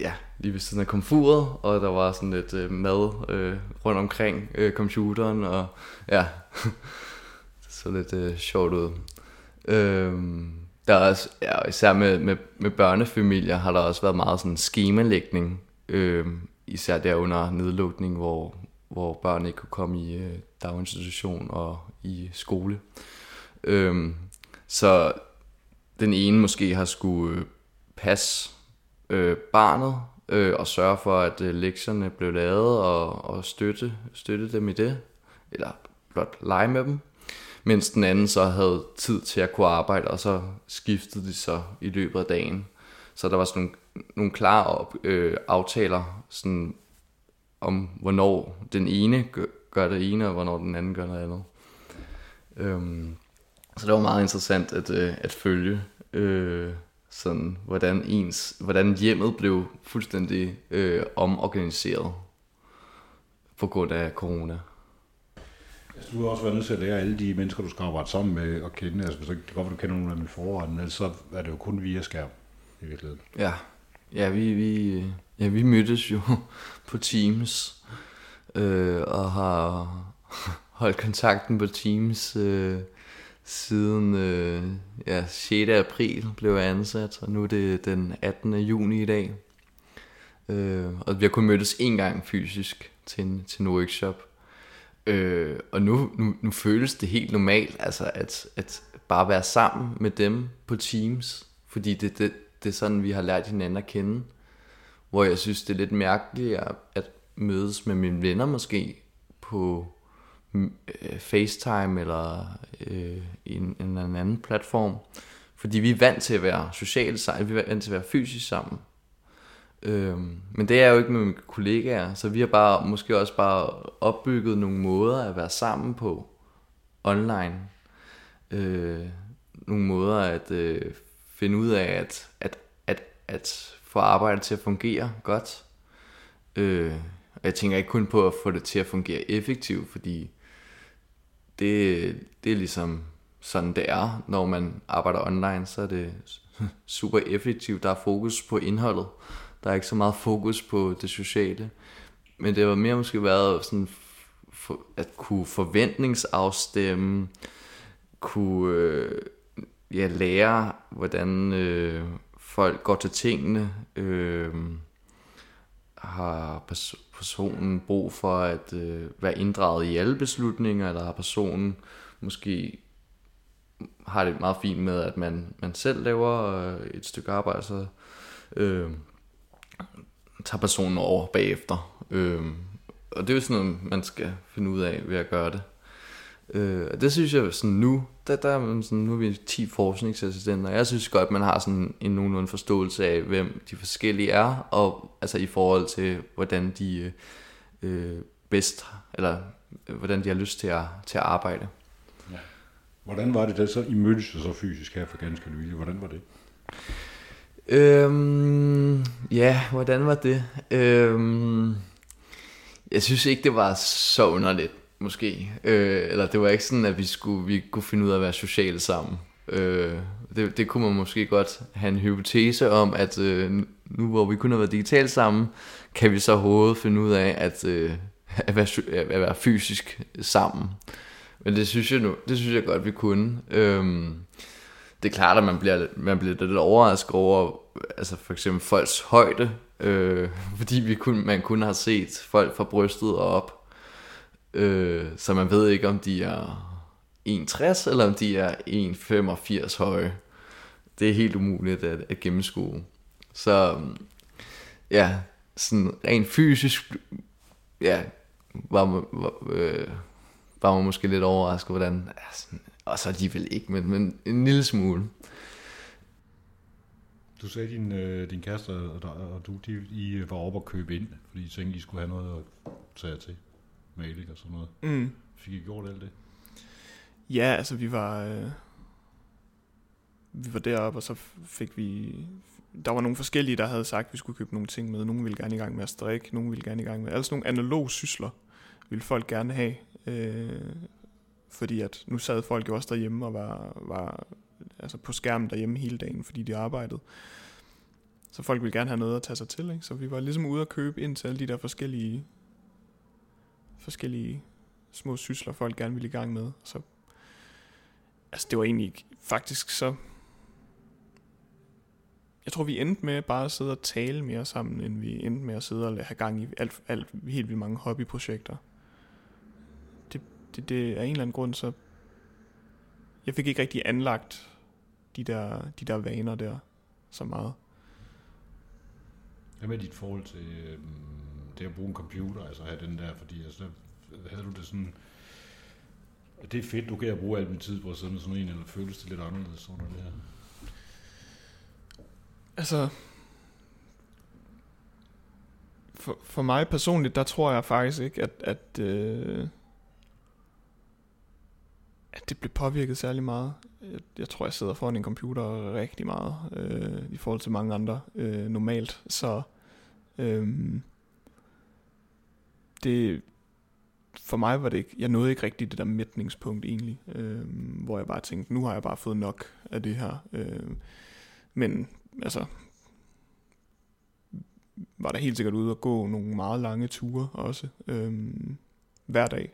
[SPEAKER 2] ja, lige ved siden af komfuret, og der var sådan lidt øh, mad øh, rundt omkring øh, computeren, og ja, det så lidt øh, sjovt ud. Øh, der er også, ja, især med, med, med børnefamilier har der også været meget sådan skemalægning, øh, især der under nedlukning, hvor, hvor børn ikke kunne komme i øh, daginstitution og i skole. Øh, så den ene måske har skulle øh, passe øh, barnet øh, og sørge for, at øh, lektierne blev lavet og, og støtte, støtte dem i det, eller blot lege med dem mens den anden så havde tid til at kunne arbejde, og så skiftede de så i løbet af dagen. Så der var sådan nogle, nogle klare op, øh, aftaler sådan, om, hvornår den ene gør, gør det ene, og hvornår den anden gør noget andet. Øhm, så det var meget interessant at, øh, at følge, øh, sådan, hvordan, ens, hvordan hjemmet blev fuldstændig øh, omorganiseret på grund af corona.
[SPEAKER 3] Altså, du har også været nødt til at lære alle de mennesker, du skal arbejde sammen med og kende. Altså, hvis det kan godt du kender nogle af dem i forvejen, så er det jo kun via skærm i virkeligheden.
[SPEAKER 2] Ja, ja vi, vi, ja, vi mødtes jo på Teams øh, og har holdt kontakten på Teams øh, siden øh, ja, 6. april blev jeg ansat, og nu er det den 18. juni i dag. Øh, og vi har kun mødtes én gang fysisk til en, til en workshop. Øh, og nu, nu, nu føles det helt normalt, altså at, at bare være sammen med dem på Teams, fordi det, det, det er sådan, vi har lært hinanden at kende. Hvor jeg synes, det er lidt mærkeligt at, at mødes med mine venner måske på mm, øh, FaceTime eller øh, en, en anden platform. Fordi vi er vant til at være socialt sammen, vi er vant til at være fysisk sammen. Øhm, men det er jo ikke med mine kollegaer, så vi har bare måske også bare opbygget nogle måder at være sammen på online. Øh, nogle måder at øh, finde ud af at, at, at, at få arbejdet til at fungere godt. Øh, og jeg tænker ikke kun på at få det til at fungere effektivt, fordi det, det er ligesom sådan det er, når man arbejder online, så er det super effektivt. Der er fokus på indholdet. Der er ikke så meget fokus på det sociale. Men det var mere måske været sådan for, at kunne forventningsafstemme, kunne øh, ja, lære, hvordan øh, folk går til tingene. Øh, har personen brug for at øh, være inddraget i alle beslutninger, eller har personen måske har det meget fint med, at man, man selv laver øh, et stykke arbejde, så øh, tager personen over bagefter. Øh, og det er jo sådan noget, man skal finde ud af ved at gøre det. Øh, og det synes jeg sådan nu, der, der er sådan, nu er vi 10 forskningsassistenter, og jeg synes godt, man har sådan en nogenlunde forståelse af, hvem de forskellige er, og altså i forhold til, hvordan de øh, bedst, eller øh, hvordan de har lyst til at, til at arbejde. Ja.
[SPEAKER 3] Hvordan var det da så, I mødtes så fysisk her for ganske nylig, hvordan var det?
[SPEAKER 2] Øhm, ja, hvordan var det? Øhm, jeg synes ikke, det var så underligt måske. Øh, eller det var ikke sådan, at vi, skulle, vi kunne finde ud af at være sociale sammen. Øh, det, det kunne man måske godt have en hypotese om, at øh, nu hvor vi kun har været digitalt sammen, kan vi så overhovedet finde ud af at, øh, at, være, at være fysisk sammen. Men det synes jeg, nu, det synes jeg godt, vi kunne. Øh, det er klart, at man bliver, man bliver lidt overrasket over altså for eksempel folks højde, øh, fordi vi kun, man kun har set folk fra brystet og op. Øh, så man ved ikke, om de er 1,60 eller om de er 1,85 høje. Det er helt umuligt at, at gennemskue. Så ja, sådan rent fysisk, ja, var man, var, øh, var man måske lidt overrasket, hvordan, altså, og så alligevel ikke, men, men en lille smule.
[SPEAKER 3] Du sagde, din, øh, din kæreste og, og du, de, I var oppe og købe ind, fordi I tænkte, I skulle have noget at tage til maling og sådan noget. Mm. Fik I gjort alt det?
[SPEAKER 4] Ja, altså vi var... Øh, vi var deroppe, og så fik vi... Der var nogle forskellige, der havde sagt, at vi skulle købe nogle ting med. Nogle ville gerne i gang med at strikke, nogle ville gerne i gang med... Altså nogle analog sysler ville folk gerne have. Øh, fordi at nu sad folk jo også derhjemme og var, var altså på skærmen derhjemme hele dagen, fordi de arbejdede. Så folk ville gerne have noget at tage sig til, ikke? Så vi var ligesom ude at købe ind til alle de der forskellige forskellige små sysler, folk gerne ville i gang med. Så, altså det var egentlig faktisk så... Jeg tror, vi endte med bare at sidde og tale mere sammen, end vi endte med at sidde og have gang i alt, alt helt vildt mange hobbyprojekter. Det, det, er en eller anden grund, så jeg fik ikke rigtig anlagt de der, de der vaner der så meget.
[SPEAKER 3] Hvad med dit forhold til øh, det at bruge en computer, altså have den der, fordi altså, havde du det sådan, det er fedt, du kan bruge al min tid på at sidde med sådan en, eller føles det lidt anderledes under det her?
[SPEAKER 4] Altså, for, for mig personligt, der tror jeg faktisk ikke, at, at, øh, at det blev påvirket særlig meget. Jeg, jeg tror, jeg sidder foran en computer rigtig meget, øh, i forhold til mange andre øh, normalt. Så øh, det, for mig var det ikke, jeg nåede ikke rigtigt det der mætningspunkt egentlig, øh, hvor jeg bare tænkte, nu har jeg bare fået nok af det her. Øh, men altså, var der helt sikkert ude og gå nogle meget lange ture også, øh, hver dag.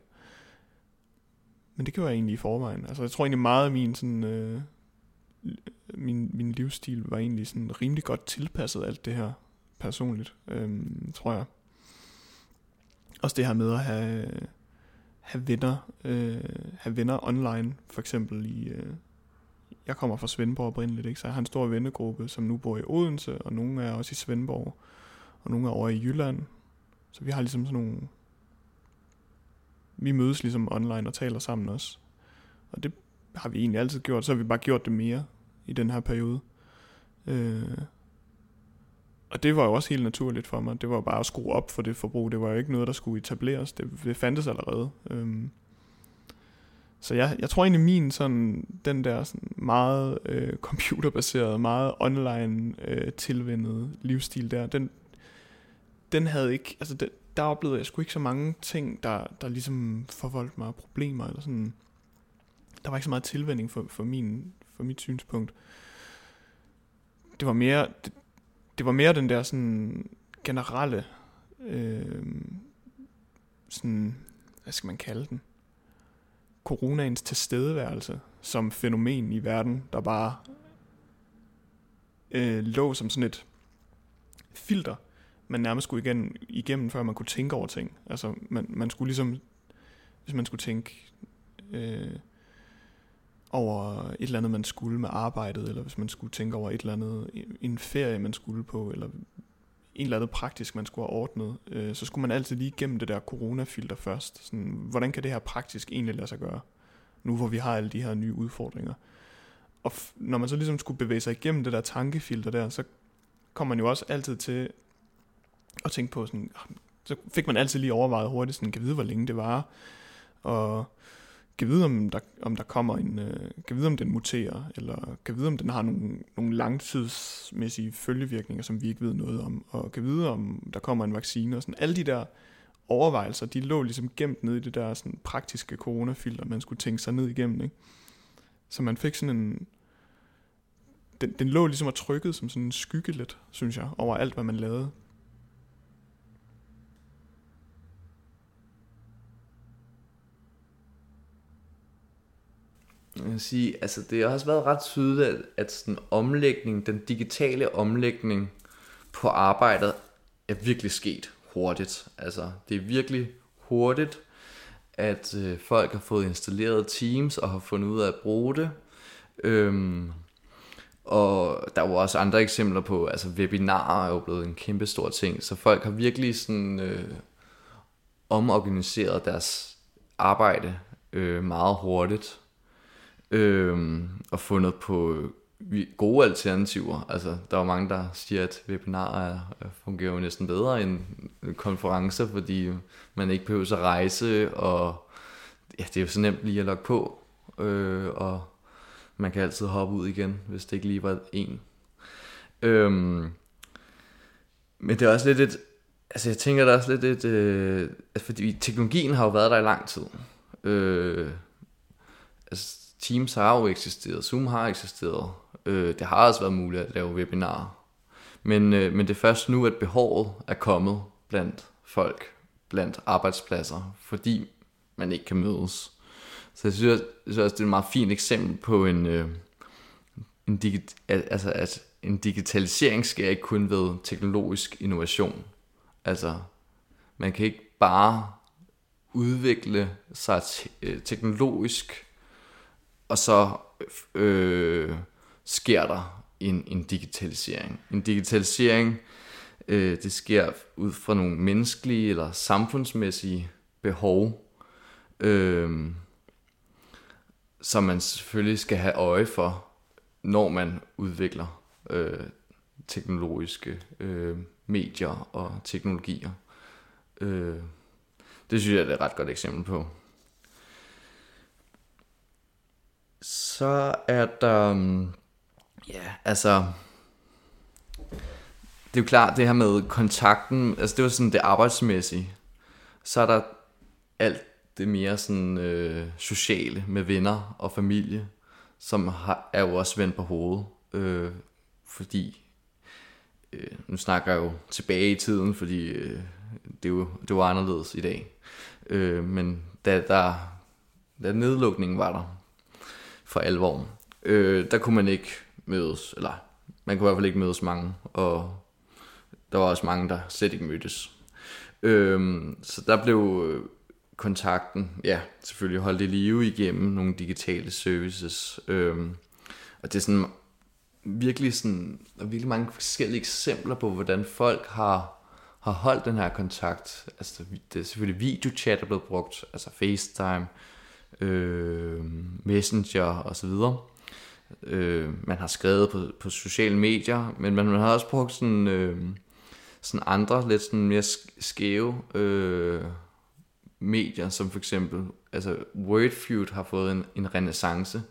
[SPEAKER 4] Men det gjorde jeg egentlig i forvejen. Altså jeg tror egentlig meget af min sådan, øh, min, min livsstil var egentlig sådan rimelig godt tilpasset alt det her personligt, øh, tror jeg. Også det her med at have, have venner, øh, have venner online, for eksempel i, øh, jeg kommer fra Svendborg oprindeligt, ikke? så jeg har en stor vennegruppe, som nu bor i Odense, og nogle er også i Svendborg, og nogle er over i Jylland. Så vi har ligesom sådan nogle, vi mødes ligesom online og taler sammen også. Og det har vi egentlig altid gjort, så har vi bare gjort det mere i den her periode. Øh, og det var jo også helt naturligt for mig. Det var bare at skrue op for det forbrug. Det var jo ikke noget, der skulle etableres. Det, det fandtes allerede. Øhm, så jeg, jeg tror egentlig min sådan, den der sådan meget øh, computerbaserede, meget online øh, tilvendede livsstil der, den, den havde ikke, altså den, der oplevede jeg sgu ikke så mange ting, der, der ligesom forvoldt mig problemer, eller sådan, der var ikke så meget tilvænding for, for, min, for mit synspunkt. Det var mere, det, det var mere den der sådan generelle, øh, sådan, hvad skal man kalde den, coronaens tilstedeværelse som fænomen i verden, der bare øh, lå som sådan et filter, man nærmest skulle igen, igennem, før man kunne tænke over ting. Altså, man, man skulle ligesom, hvis man skulle tænke øh, over et eller andet, man skulle med arbejdet, eller hvis man skulle tænke over et eller andet, en ferie, man skulle på, eller en eller anden praktisk, man skulle have ordnet, øh, så skulle man altid lige igennem det der coronafilter først. Sådan, hvordan kan det her praktisk egentlig lade sig gøre, nu hvor vi har alle de her nye udfordringer. Og f- når man så ligesom skulle bevæge sig igennem det der tankefilter der, så kommer man jo også altid til og tænke på sådan, ah, så fik man altid lige overvejet hurtigt, sådan, kan vide, hvor længe det var, og kan vide, om der, om der kommer en, øh, kan vide, om den muterer, eller kan vide, om den har nogle, nogle langtidsmæssige følgevirkninger, som vi ikke ved noget om, og kan vide, om der kommer en vaccine, og sådan alle de der overvejelser, de lå ligesom gemt ned i det der sådan praktiske coronafilter, man skulle tænke sig ned igennem, ikke? Så man fik sådan en, den, den lå ligesom og trykket som sådan en skygge lidt, synes jeg, over alt, hvad man lavede.
[SPEAKER 2] Jeg vil sige, altså det har også været ret tydeligt, at, at sådan omlægning, den digitale omlægning på arbejdet er virkelig sket hurtigt. Altså det er virkelig hurtigt, at øh, folk har fået installeret Teams og har fundet ud af at bruge det. Øhm, og der var også andre eksempler på, altså webinarer er jo blevet en kæmpe stor ting, så folk har virkelig sådan øh, omorganiseret deres arbejde øh, meget hurtigt øh, og fundet på øh, gode alternativer. Altså, der er mange, der siger, at webinarer fungerer jo næsten bedre end øh, konferencer, fordi man ikke behøver at rejse, og ja, det er jo så nemt lige at logge på, øh, og man kan altid hoppe ud igen, hvis det ikke lige var en. Øhm, men det er også lidt et, altså jeg tænker, der er også lidt et, øh, altså fordi teknologien har jo været der i lang tid. Øh, altså Teams har jo eksisteret, Zoom har eksisteret. Øh, det har også været muligt at lave webinarer. Men, øh, men det er først nu, at behovet er kommet blandt folk, blandt arbejdspladser, fordi man ikke kan mødes. Så jeg synes, jeg synes også, det er et meget fint eksempel på en, øh, en, digi- altså, at en digitalisering sker ikke kun ved teknologisk innovation. Altså, man kan ikke bare udvikle sig te- øh, teknologisk og så øh, sker der en, en digitalisering. En digitalisering, øh, det sker ud fra nogle menneskelige eller samfundsmæssige behov, øh, som man selvfølgelig skal have øje for, når man udvikler øh, teknologiske øh, medier og teknologier. Øh, det synes jeg er et ret godt eksempel på. Så er der... Mm, ja, altså... Det er jo klart, det her med kontakten, altså det var sådan det arbejdsmæssige. Så er der alt det mere sådan øh, sociale med venner og familie, som har, er jo også vendt på hovedet. Øh, fordi øh, nu snakker jeg jo tilbage i tiden, fordi øh, det, er jo, det var anderledes i dag. Øh, men da, der, da nedlukningen var der for alvor, øh, der kunne man ikke mødes, eller man kunne i hvert fald ikke mødes mange, og der var også mange, der slet ikke mødtes. Øh, så der blev øh, kontakten, ja, selvfølgelig holdt i live igennem nogle digitale services. Øh, og det er sådan virkelig sådan, der er virkelig mange forskellige eksempler på, hvordan folk har, har holdt den her kontakt. Altså, det er selvfølgelig videochat, der er blevet brugt, altså FaceTime, øh, Messenger og så videre. Øh, man har skrevet på, på sociale medier, men man, man har også brugt sådan, øh, sådan andre, lidt sådan mere skæve øh, medier, som for eksempel, altså Wordfeud har fået en, en renaissance,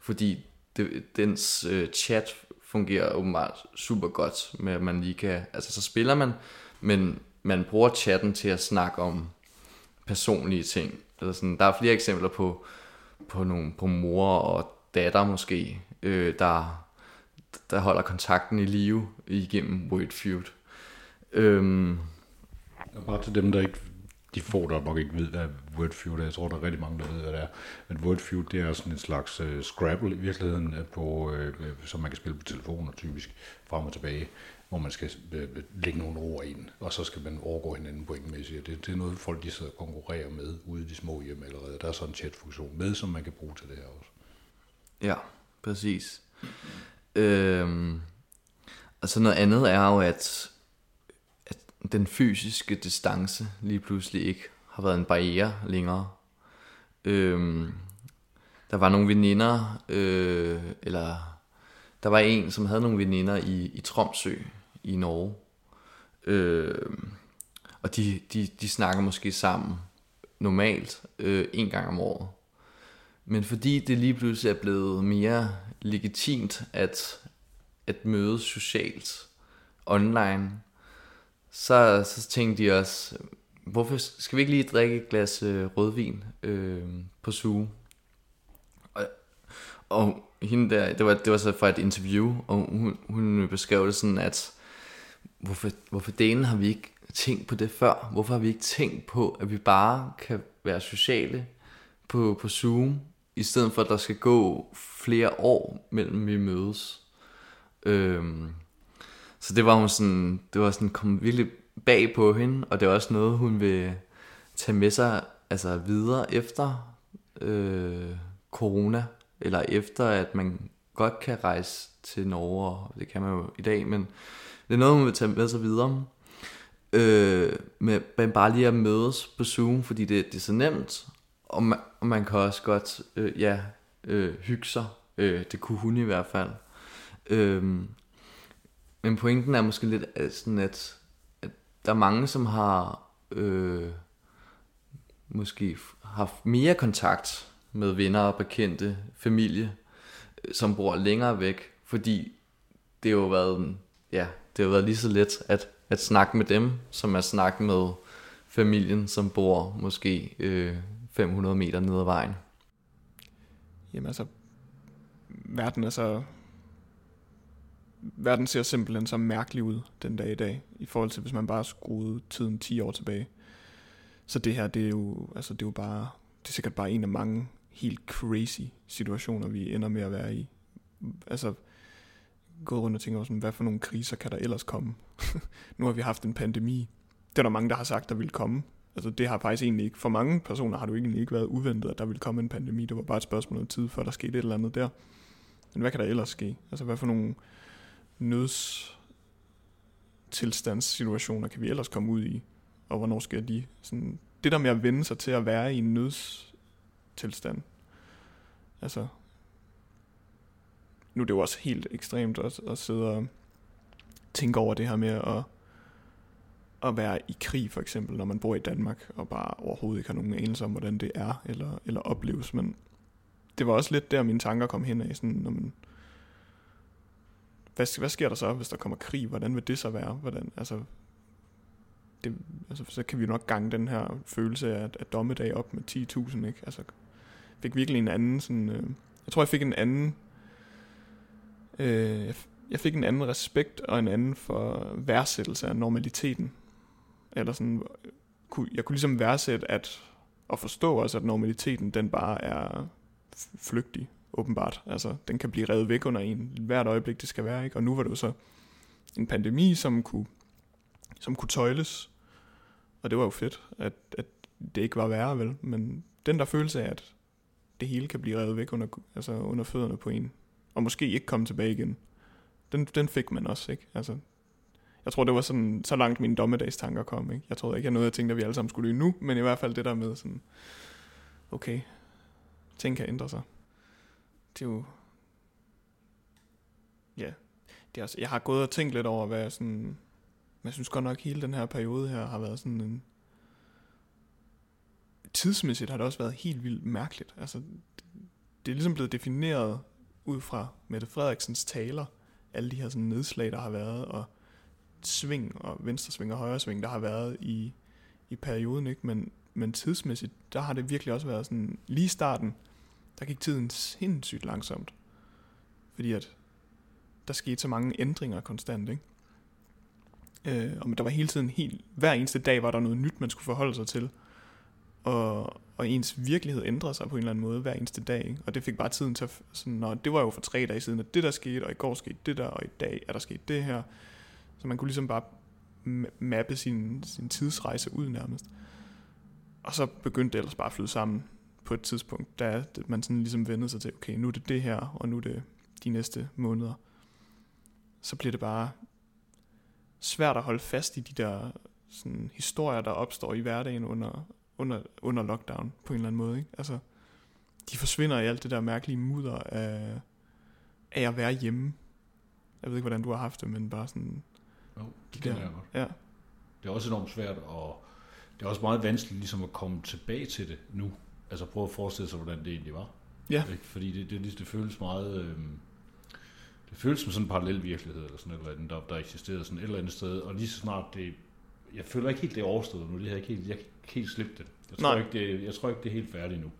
[SPEAKER 2] fordi det, dens øh, chat fungerer åbenbart super godt med, at man lige kan, altså så spiller man, men man bruger chatten til at snakke om personlige ting. Eller sådan, der er flere eksempler på, på, nogle, på mor og datter måske, øh, der, der holder kontakten i live igennem Wordfeud. Øhm,
[SPEAKER 3] Bare til dem, der ikke de få, der nok ikke ved, hvad Wordfeud er. Jeg tror, der er rigtig mange, der ved, hvad det er. Men Wordfeud, det er sådan en slags uh, Scrabble i virkeligheden, øh, på, uh, som man kan spille på telefoner typisk, frem og tilbage, hvor man skal øh, øh, lægge nogle ord ind, og så skal man overgå hinanden pointmæssigt. Det, det er noget, folk de sidder og konkurrerer med ude i de små hjem allerede. Der er sådan en chatfunktion med, som man kan bruge til det her også.
[SPEAKER 2] Ja, præcis. Øhm, og så noget andet er jo, at den fysiske distance lige pludselig ikke har været en barriere længere. Øhm, der var nogle veninder, øh, eller der var en, som havde nogle veninder i, i Tromsø i Norge. Øh, og de, de, de snakker måske sammen normalt øh, en gang om året. Men fordi det lige pludselig er blevet mere legitimt at, at mødes socialt online, så, så tænkte de også, hvorfor skal vi ikke lige drikke et glas øh, rødvin øh, på suge? Og, og hende der, det var, det var så fra et interview, og hun, hun beskrev det sådan, at hvorfor, hvorfor delen har vi ikke tænkt på det før? Hvorfor har vi ikke tænkt på, at vi bare kan være sociale på, på Zoom, i stedet for at der skal gå flere år mellem vi mødes? Øhm, så det var hun sådan, det var sådan kom virkelig bag på hende, og det er også noget, hun vil tage med sig altså videre efter øh, corona, eller efter at man godt kan rejse til Norge, og det kan man jo i dag, men det er noget, man vil tage med sig videre. Øh, med, med bare lige at mødes på Zoom, fordi det, det er så nemt, og man, og man kan også godt øh, ja, øh, hygge sig. Øh, det kunne hun i hvert fald. Øh, men pointen er måske lidt sådan, at, at der er mange, som har øh, måske haft mere kontakt med venner og bekendte, familie, øh, som bor længere væk, fordi det har jo været, ja, det har været lige så let at, at snakke med dem, som at snakke med familien, som bor måske øh, 500 meter ned ad vejen.
[SPEAKER 4] Jamen altså, verden er så verden ser simpelthen så mærkelig ud den dag i dag, i forhold til hvis man bare skruede tiden 10 år tilbage. Så det her, det er jo, altså det er jo bare, det er sikkert bare en af mange helt crazy situationer, vi ender med at være i. Altså, gået rundt og tænker sådan, hvad for nogle kriser kan der ellers komme? nu har vi haft en pandemi. Det er der mange, der har sagt, der vil komme. Altså det har faktisk egentlig ikke, for mange personer har du egentlig ikke været uventet, at der vil komme en pandemi. Det var bare et spørgsmål om tid, før der skete et eller andet der. Men hvad kan der ellers ske? Altså hvad for nogle nødstilstandssituationer kan vi ellers komme ud i? Og hvornår skal de? Sådan, det der med at vende sig til at være i en nødstilstand. Altså, nu er det jo også helt ekstremt at, at sidde og tænke over det her med at, at være i krig for eksempel, når man bor i Danmark, og bare overhovedet ikke har nogen anelse om, hvordan det er, eller, eller opleves. Men det var også lidt der, mine tanker kom hen af, sådan, når man, hvad, hvad sker der så, hvis der kommer krig? Hvordan vil det så være? Hvordan, altså, det, altså, så kan vi nok gange den her følelse af, af dommedag op med 10.000, ikke? Altså, fik virkelig en anden sådan, øh, jeg tror, jeg fik en anden, øh, jeg fik en anden respekt og en anden for værdsættelse af normaliteten. Eller sådan, jeg kunne ligesom værdsætte at, at forstå også, at normaliteten den bare er flygtig, åbenbart. Altså, den kan blive revet væk under en hvert øjeblik, det skal være. Ikke? Og nu var det jo så en pandemi, som kunne, som kunne tøjles. Og det var jo fedt, at, at det ikke var værre, vel? Men den der følelse af, at det hele kan blive revet væk under, altså under fødderne på en, og måske ikke komme tilbage igen, den, den fik man også, ikke? Altså, jeg tror, det var sådan, så langt mine dommedagstanker kom, ikke? Jeg tror ikke, jeg nåede at tænke, at vi alle sammen skulle nu, men i hvert fald det der med sådan, okay, ting kan ændre sig. Det er jo, ja, det er også, jeg har gået og tænkt lidt over, hvad jeg sådan, men jeg synes godt nok, hele den her periode her har været sådan en, tidsmæssigt har det også været helt vildt mærkeligt. Altså, det er ligesom blevet defineret ud fra Mette Frederiksens taler, alle de her sådan nedslag, der har været, og sving og venstresving og højre sving, der har været i, i perioden, ikke? Men, men tidsmæssigt, der har det virkelig også været sådan, lige starten, der gik tiden sindssygt langsomt. Fordi at der skete så mange ændringer konstant, ikke? Øh, og der var hele tiden helt, hver eneste dag var der noget nyt, man skulle forholde sig til. Og, og ens virkelighed ændrede sig på en eller anden måde hver eneste dag. Ikke? Og det fik bare tiden til at, sådan, når det var jo for tre dage siden, at det der skete, og i går skete det der, og i dag er der sket det her. Så man kunne ligesom bare mappe sin, sin tidsrejse ud nærmest. Og så begyndte det ellers bare at flyde sammen på et tidspunkt, da man sådan ligesom vendte sig til, okay, nu er det det her, og nu er det de næste måneder. Så bliver det bare svært at holde fast i de der sådan, historier, der opstår i hverdagen under, under, under lockdown på en eller anden måde. Ikke? Altså, de forsvinder i alt det der mærkelige mudder af, af at være hjemme. Jeg ved ikke, hvordan du har haft det, men bare sådan...
[SPEAKER 3] Jo, det kan jeg godt.
[SPEAKER 4] Ja.
[SPEAKER 3] Det er også enormt svært, og det er også meget vanskeligt ligesom at komme tilbage til det nu. Altså prøve at forestille sig, hvordan det egentlig var.
[SPEAKER 4] Ja.
[SPEAKER 3] Ikke? Fordi det, det, det føles meget... Øh, det føles som sådan en parallel virkelighed, eller sådan et eller andet, der, der eksisterede sådan et eller andet sted, og lige så snart det jeg føler ikke helt, det er overstået nu. Det har ikke helt, jeg kan helt slippe det. Jeg tror, ikke, det, jeg tror ikke, det er helt færdigt nu.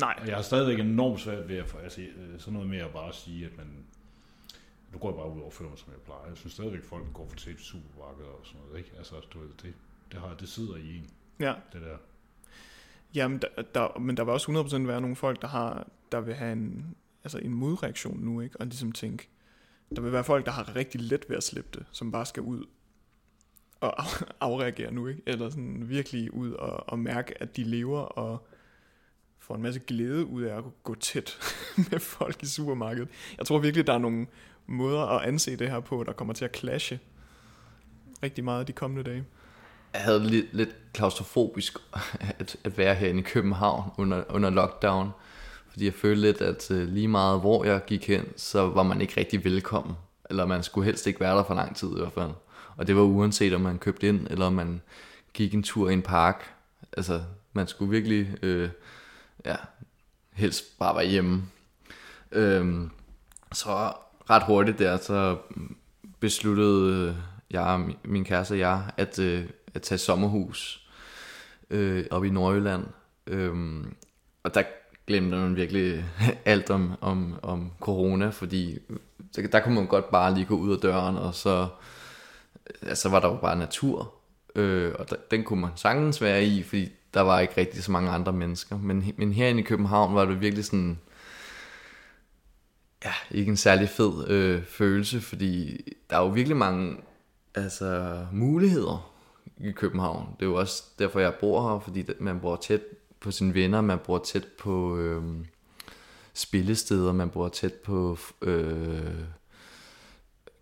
[SPEAKER 4] Nej.
[SPEAKER 3] Og jeg har stadigvæk enormt svært ved at få, altså, øh, sådan noget med at bare sige, at man, nu går jeg bare ud og fører mig, som jeg plejer. Jeg synes stadigvæk, folk går for til supermarkeder og sådan noget. Ikke? Altså, du ved, det, det, har, det sidder i en,
[SPEAKER 4] ja.
[SPEAKER 3] det der.
[SPEAKER 4] Jamen, der, der, men der vil også 100% være nogle folk, der, har, der vil have en, altså en modreaktion nu, ikke? og ligesom tænke, der vil være folk, der har rigtig let ved at slippe det, som bare skal ud at afreagere nu, ikke? Eller sådan virkelig ud og, og mærke, at de lever og får en masse glæde ud af at gå tæt med folk i supermarkedet. Jeg tror virkelig, der er nogle måder at anse det her på, der kommer til at clashe rigtig meget de kommende dage.
[SPEAKER 2] Jeg havde lidt, lidt klaustrofobisk at, at være herinde i København under, under lockdown, fordi jeg følte lidt, at øh, lige meget hvor jeg gik hen, så var man ikke rigtig velkommen. Eller man skulle helst ikke være der for lang tid i hvert fald. Og det var uanset om man købte ind, eller om man gik en tur i en park. Altså, man skulle virkelig, øh, ja, helst bare være hjemme. Øhm, så ret hurtigt der, så besluttede øh, jeg, min kæreste og jeg, at, øh, at tage sommerhus øh, op i Nordjylland. Øhm, og der glemte man virkelig alt om, om, om corona, fordi øh, der, der kunne man godt bare lige gå ud af døren, og så så var der jo bare natur, øh, og der, den kunne man sagtens være i, fordi der var ikke rigtig så mange andre mennesker. Men, men herinde i København var det virkelig sådan, ja, ikke en særlig fed øh, følelse, fordi der er jo virkelig mange altså, muligheder i København. Det er jo også derfor, jeg bor her, fordi man bor tæt på sine venner, man bor tæt på øh, spillesteder, man bor tæt på øh,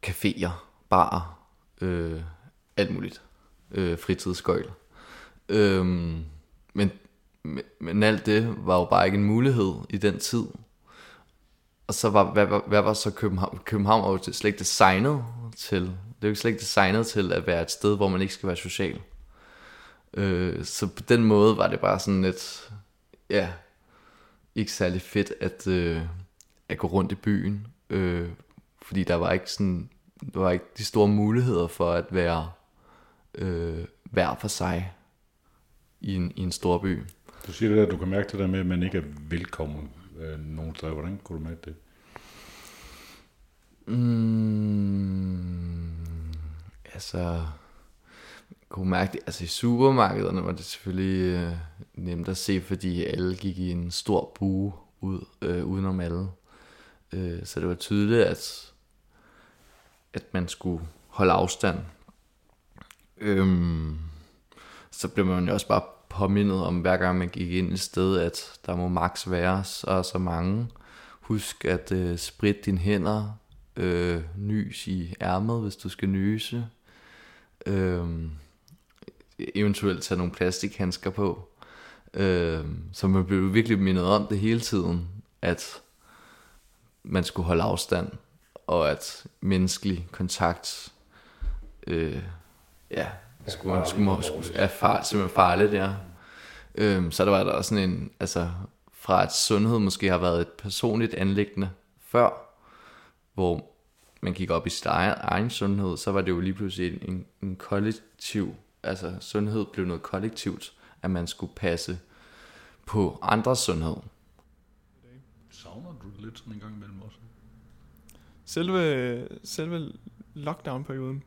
[SPEAKER 2] caféer, barer, øh, alt muligt. Øh, fritidsskøjl. Øh, men, men alt det var jo bare ikke en mulighed i den tid. Og så var, hvad, hvad, hvad var så København? København var jo slet ikke designet til, det er jo slet ikke designet til at være et sted, hvor man ikke skal være social. Øh, så på den måde var det bare sådan lidt, ja, ikke særlig fedt at, øh, at gå rundt i byen. Øh, fordi der var ikke sådan der var ikke de store muligheder for at være øh, hver for sig i en, i en stor by.
[SPEAKER 3] Du siger det der, du kan mærke det der med, at man ikke er velkommen øh, nogen steder. Hvordan kunne du mærke det?
[SPEAKER 2] Mm, altså, kunne mærke det. Altså i supermarkederne var det selvfølgelig øh, nemt at se, fordi alle gik i en stor bue ud, øh, udenom alle. Øh, så det var tydeligt, at, at man skulle holde afstand. Øhm, så blev man jo også bare påmindet om, hver gang man gik ind i sted, at der må maks være så så mange. Husk at øh, spritte dine hænder, øh, nys i ærmet, hvis du skal nyse. Øh, eventuelt tage nogle plastikhandsker på. Øh, så man blev virkelig mindet om det hele tiden, at man skulle holde afstand, og at menneskelig kontakt øh, ja, skulle, man, skulle, skulle, er far, simpelthen farligt, ja. Øhm, så der var der også sådan en, altså fra at sundhed måske har været et personligt anlæggende før, hvor man gik op i sin egen, egen sundhed, så var det jo lige pludselig en, en kollektiv, altså sundhed blev noget kollektivt, at man skulle passe på andres sundhed.
[SPEAKER 3] Savner du det lidt sådan en gang imellem også?
[SPEAKER 4] Selve, selve lockdown-perioden.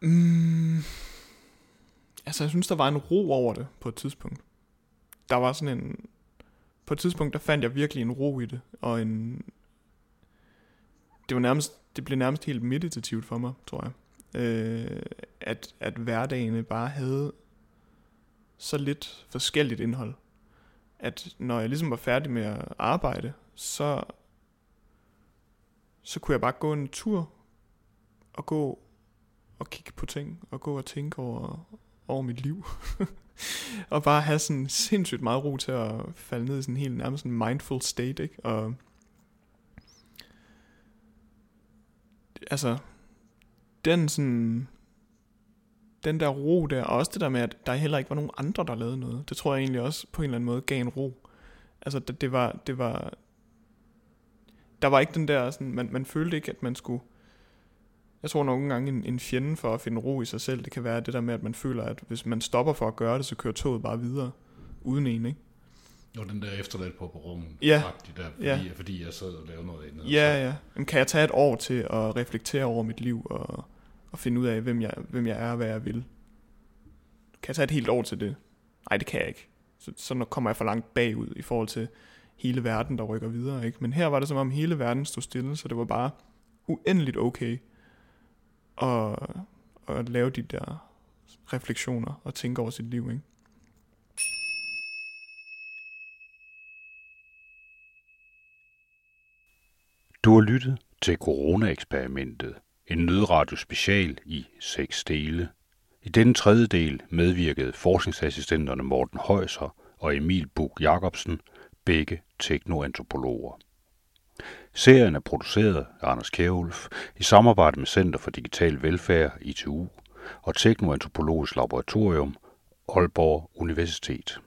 [SPEAKER 4] Mm, altså, jeg synes, der var en ro over det på et tidspunkt. Der var sådan en... På et tidspunkt, der fandt jeg virkelig en ro i det, og en... Det var nærmest... Det blev nærmest helt meditativt for mig, tror jeg. Øh, at, at hverdagene bare havde så lidt forskelligt indhold. At når jeg ligesom var færdig med at arbejde, så, så kunne jeg bare gå en tur og gå og kigge på ting, og gå og tænke over, over mit liv. og bare have sådan sindssygt meget ro til at falde ned i sådan en helt nærmest en mindful state, ikke? Og altså, den sådan, den der ro der, og også det der med, at der heller ikke var nogen andre, der lavede noget, det tror jeg egentlig også på en eller anden måde gav en ro. Altså, det, det var, det var, der var ikke den der, sådan, man, man følte ikke, at man skulle, jeg tror nogle gange en, en fjende for at finde ro i sig selv, det kan være det der med, at man føler, at hvis man stopper for at gøre det, så kører toget bare videre, uden en, ikke?
[SPEAKER 3] Og den der efterladt på perronen,
[SPEAKER 4] Ja.
[SPEAKER 3] der, fordi,
[SPEAKER 4] Ja.
[SPEAKER 3] fordi jeg sad og lavede noget andet.
[SPEAKER 4] Ja, ja. Men kan jeg tage et år til at reflektere over mit liv og, og finde ud af, hvem jeg, hvem jeg er og hvad jeg vil? Kan jeg tage et helt år til det? Nej, det kan jeg ikke. Så, så kommer jeg for langt bagud i forhold til hele verden, der rykker videre. Ikke? Men her var det som om hele verden stod stille, så det var bare uendeligt okay at, at lave de der refleksioner og tænke over sit liv. Ikke?
[SPEAKER 3] Du har lyttet til Corona-eksperimentet, en nødradio special i seks dele. I denne tredje del medvirkede forskningsassistenterne Morten Højser og Emil Bug Jacobsen, begge teknoantropologer. Serien er produceret af Anders Kjærulf i samarbejde med Center for Digital Velfærd, ITU, og Teknoantropologisk Laboratorium, Aalborg Universitet.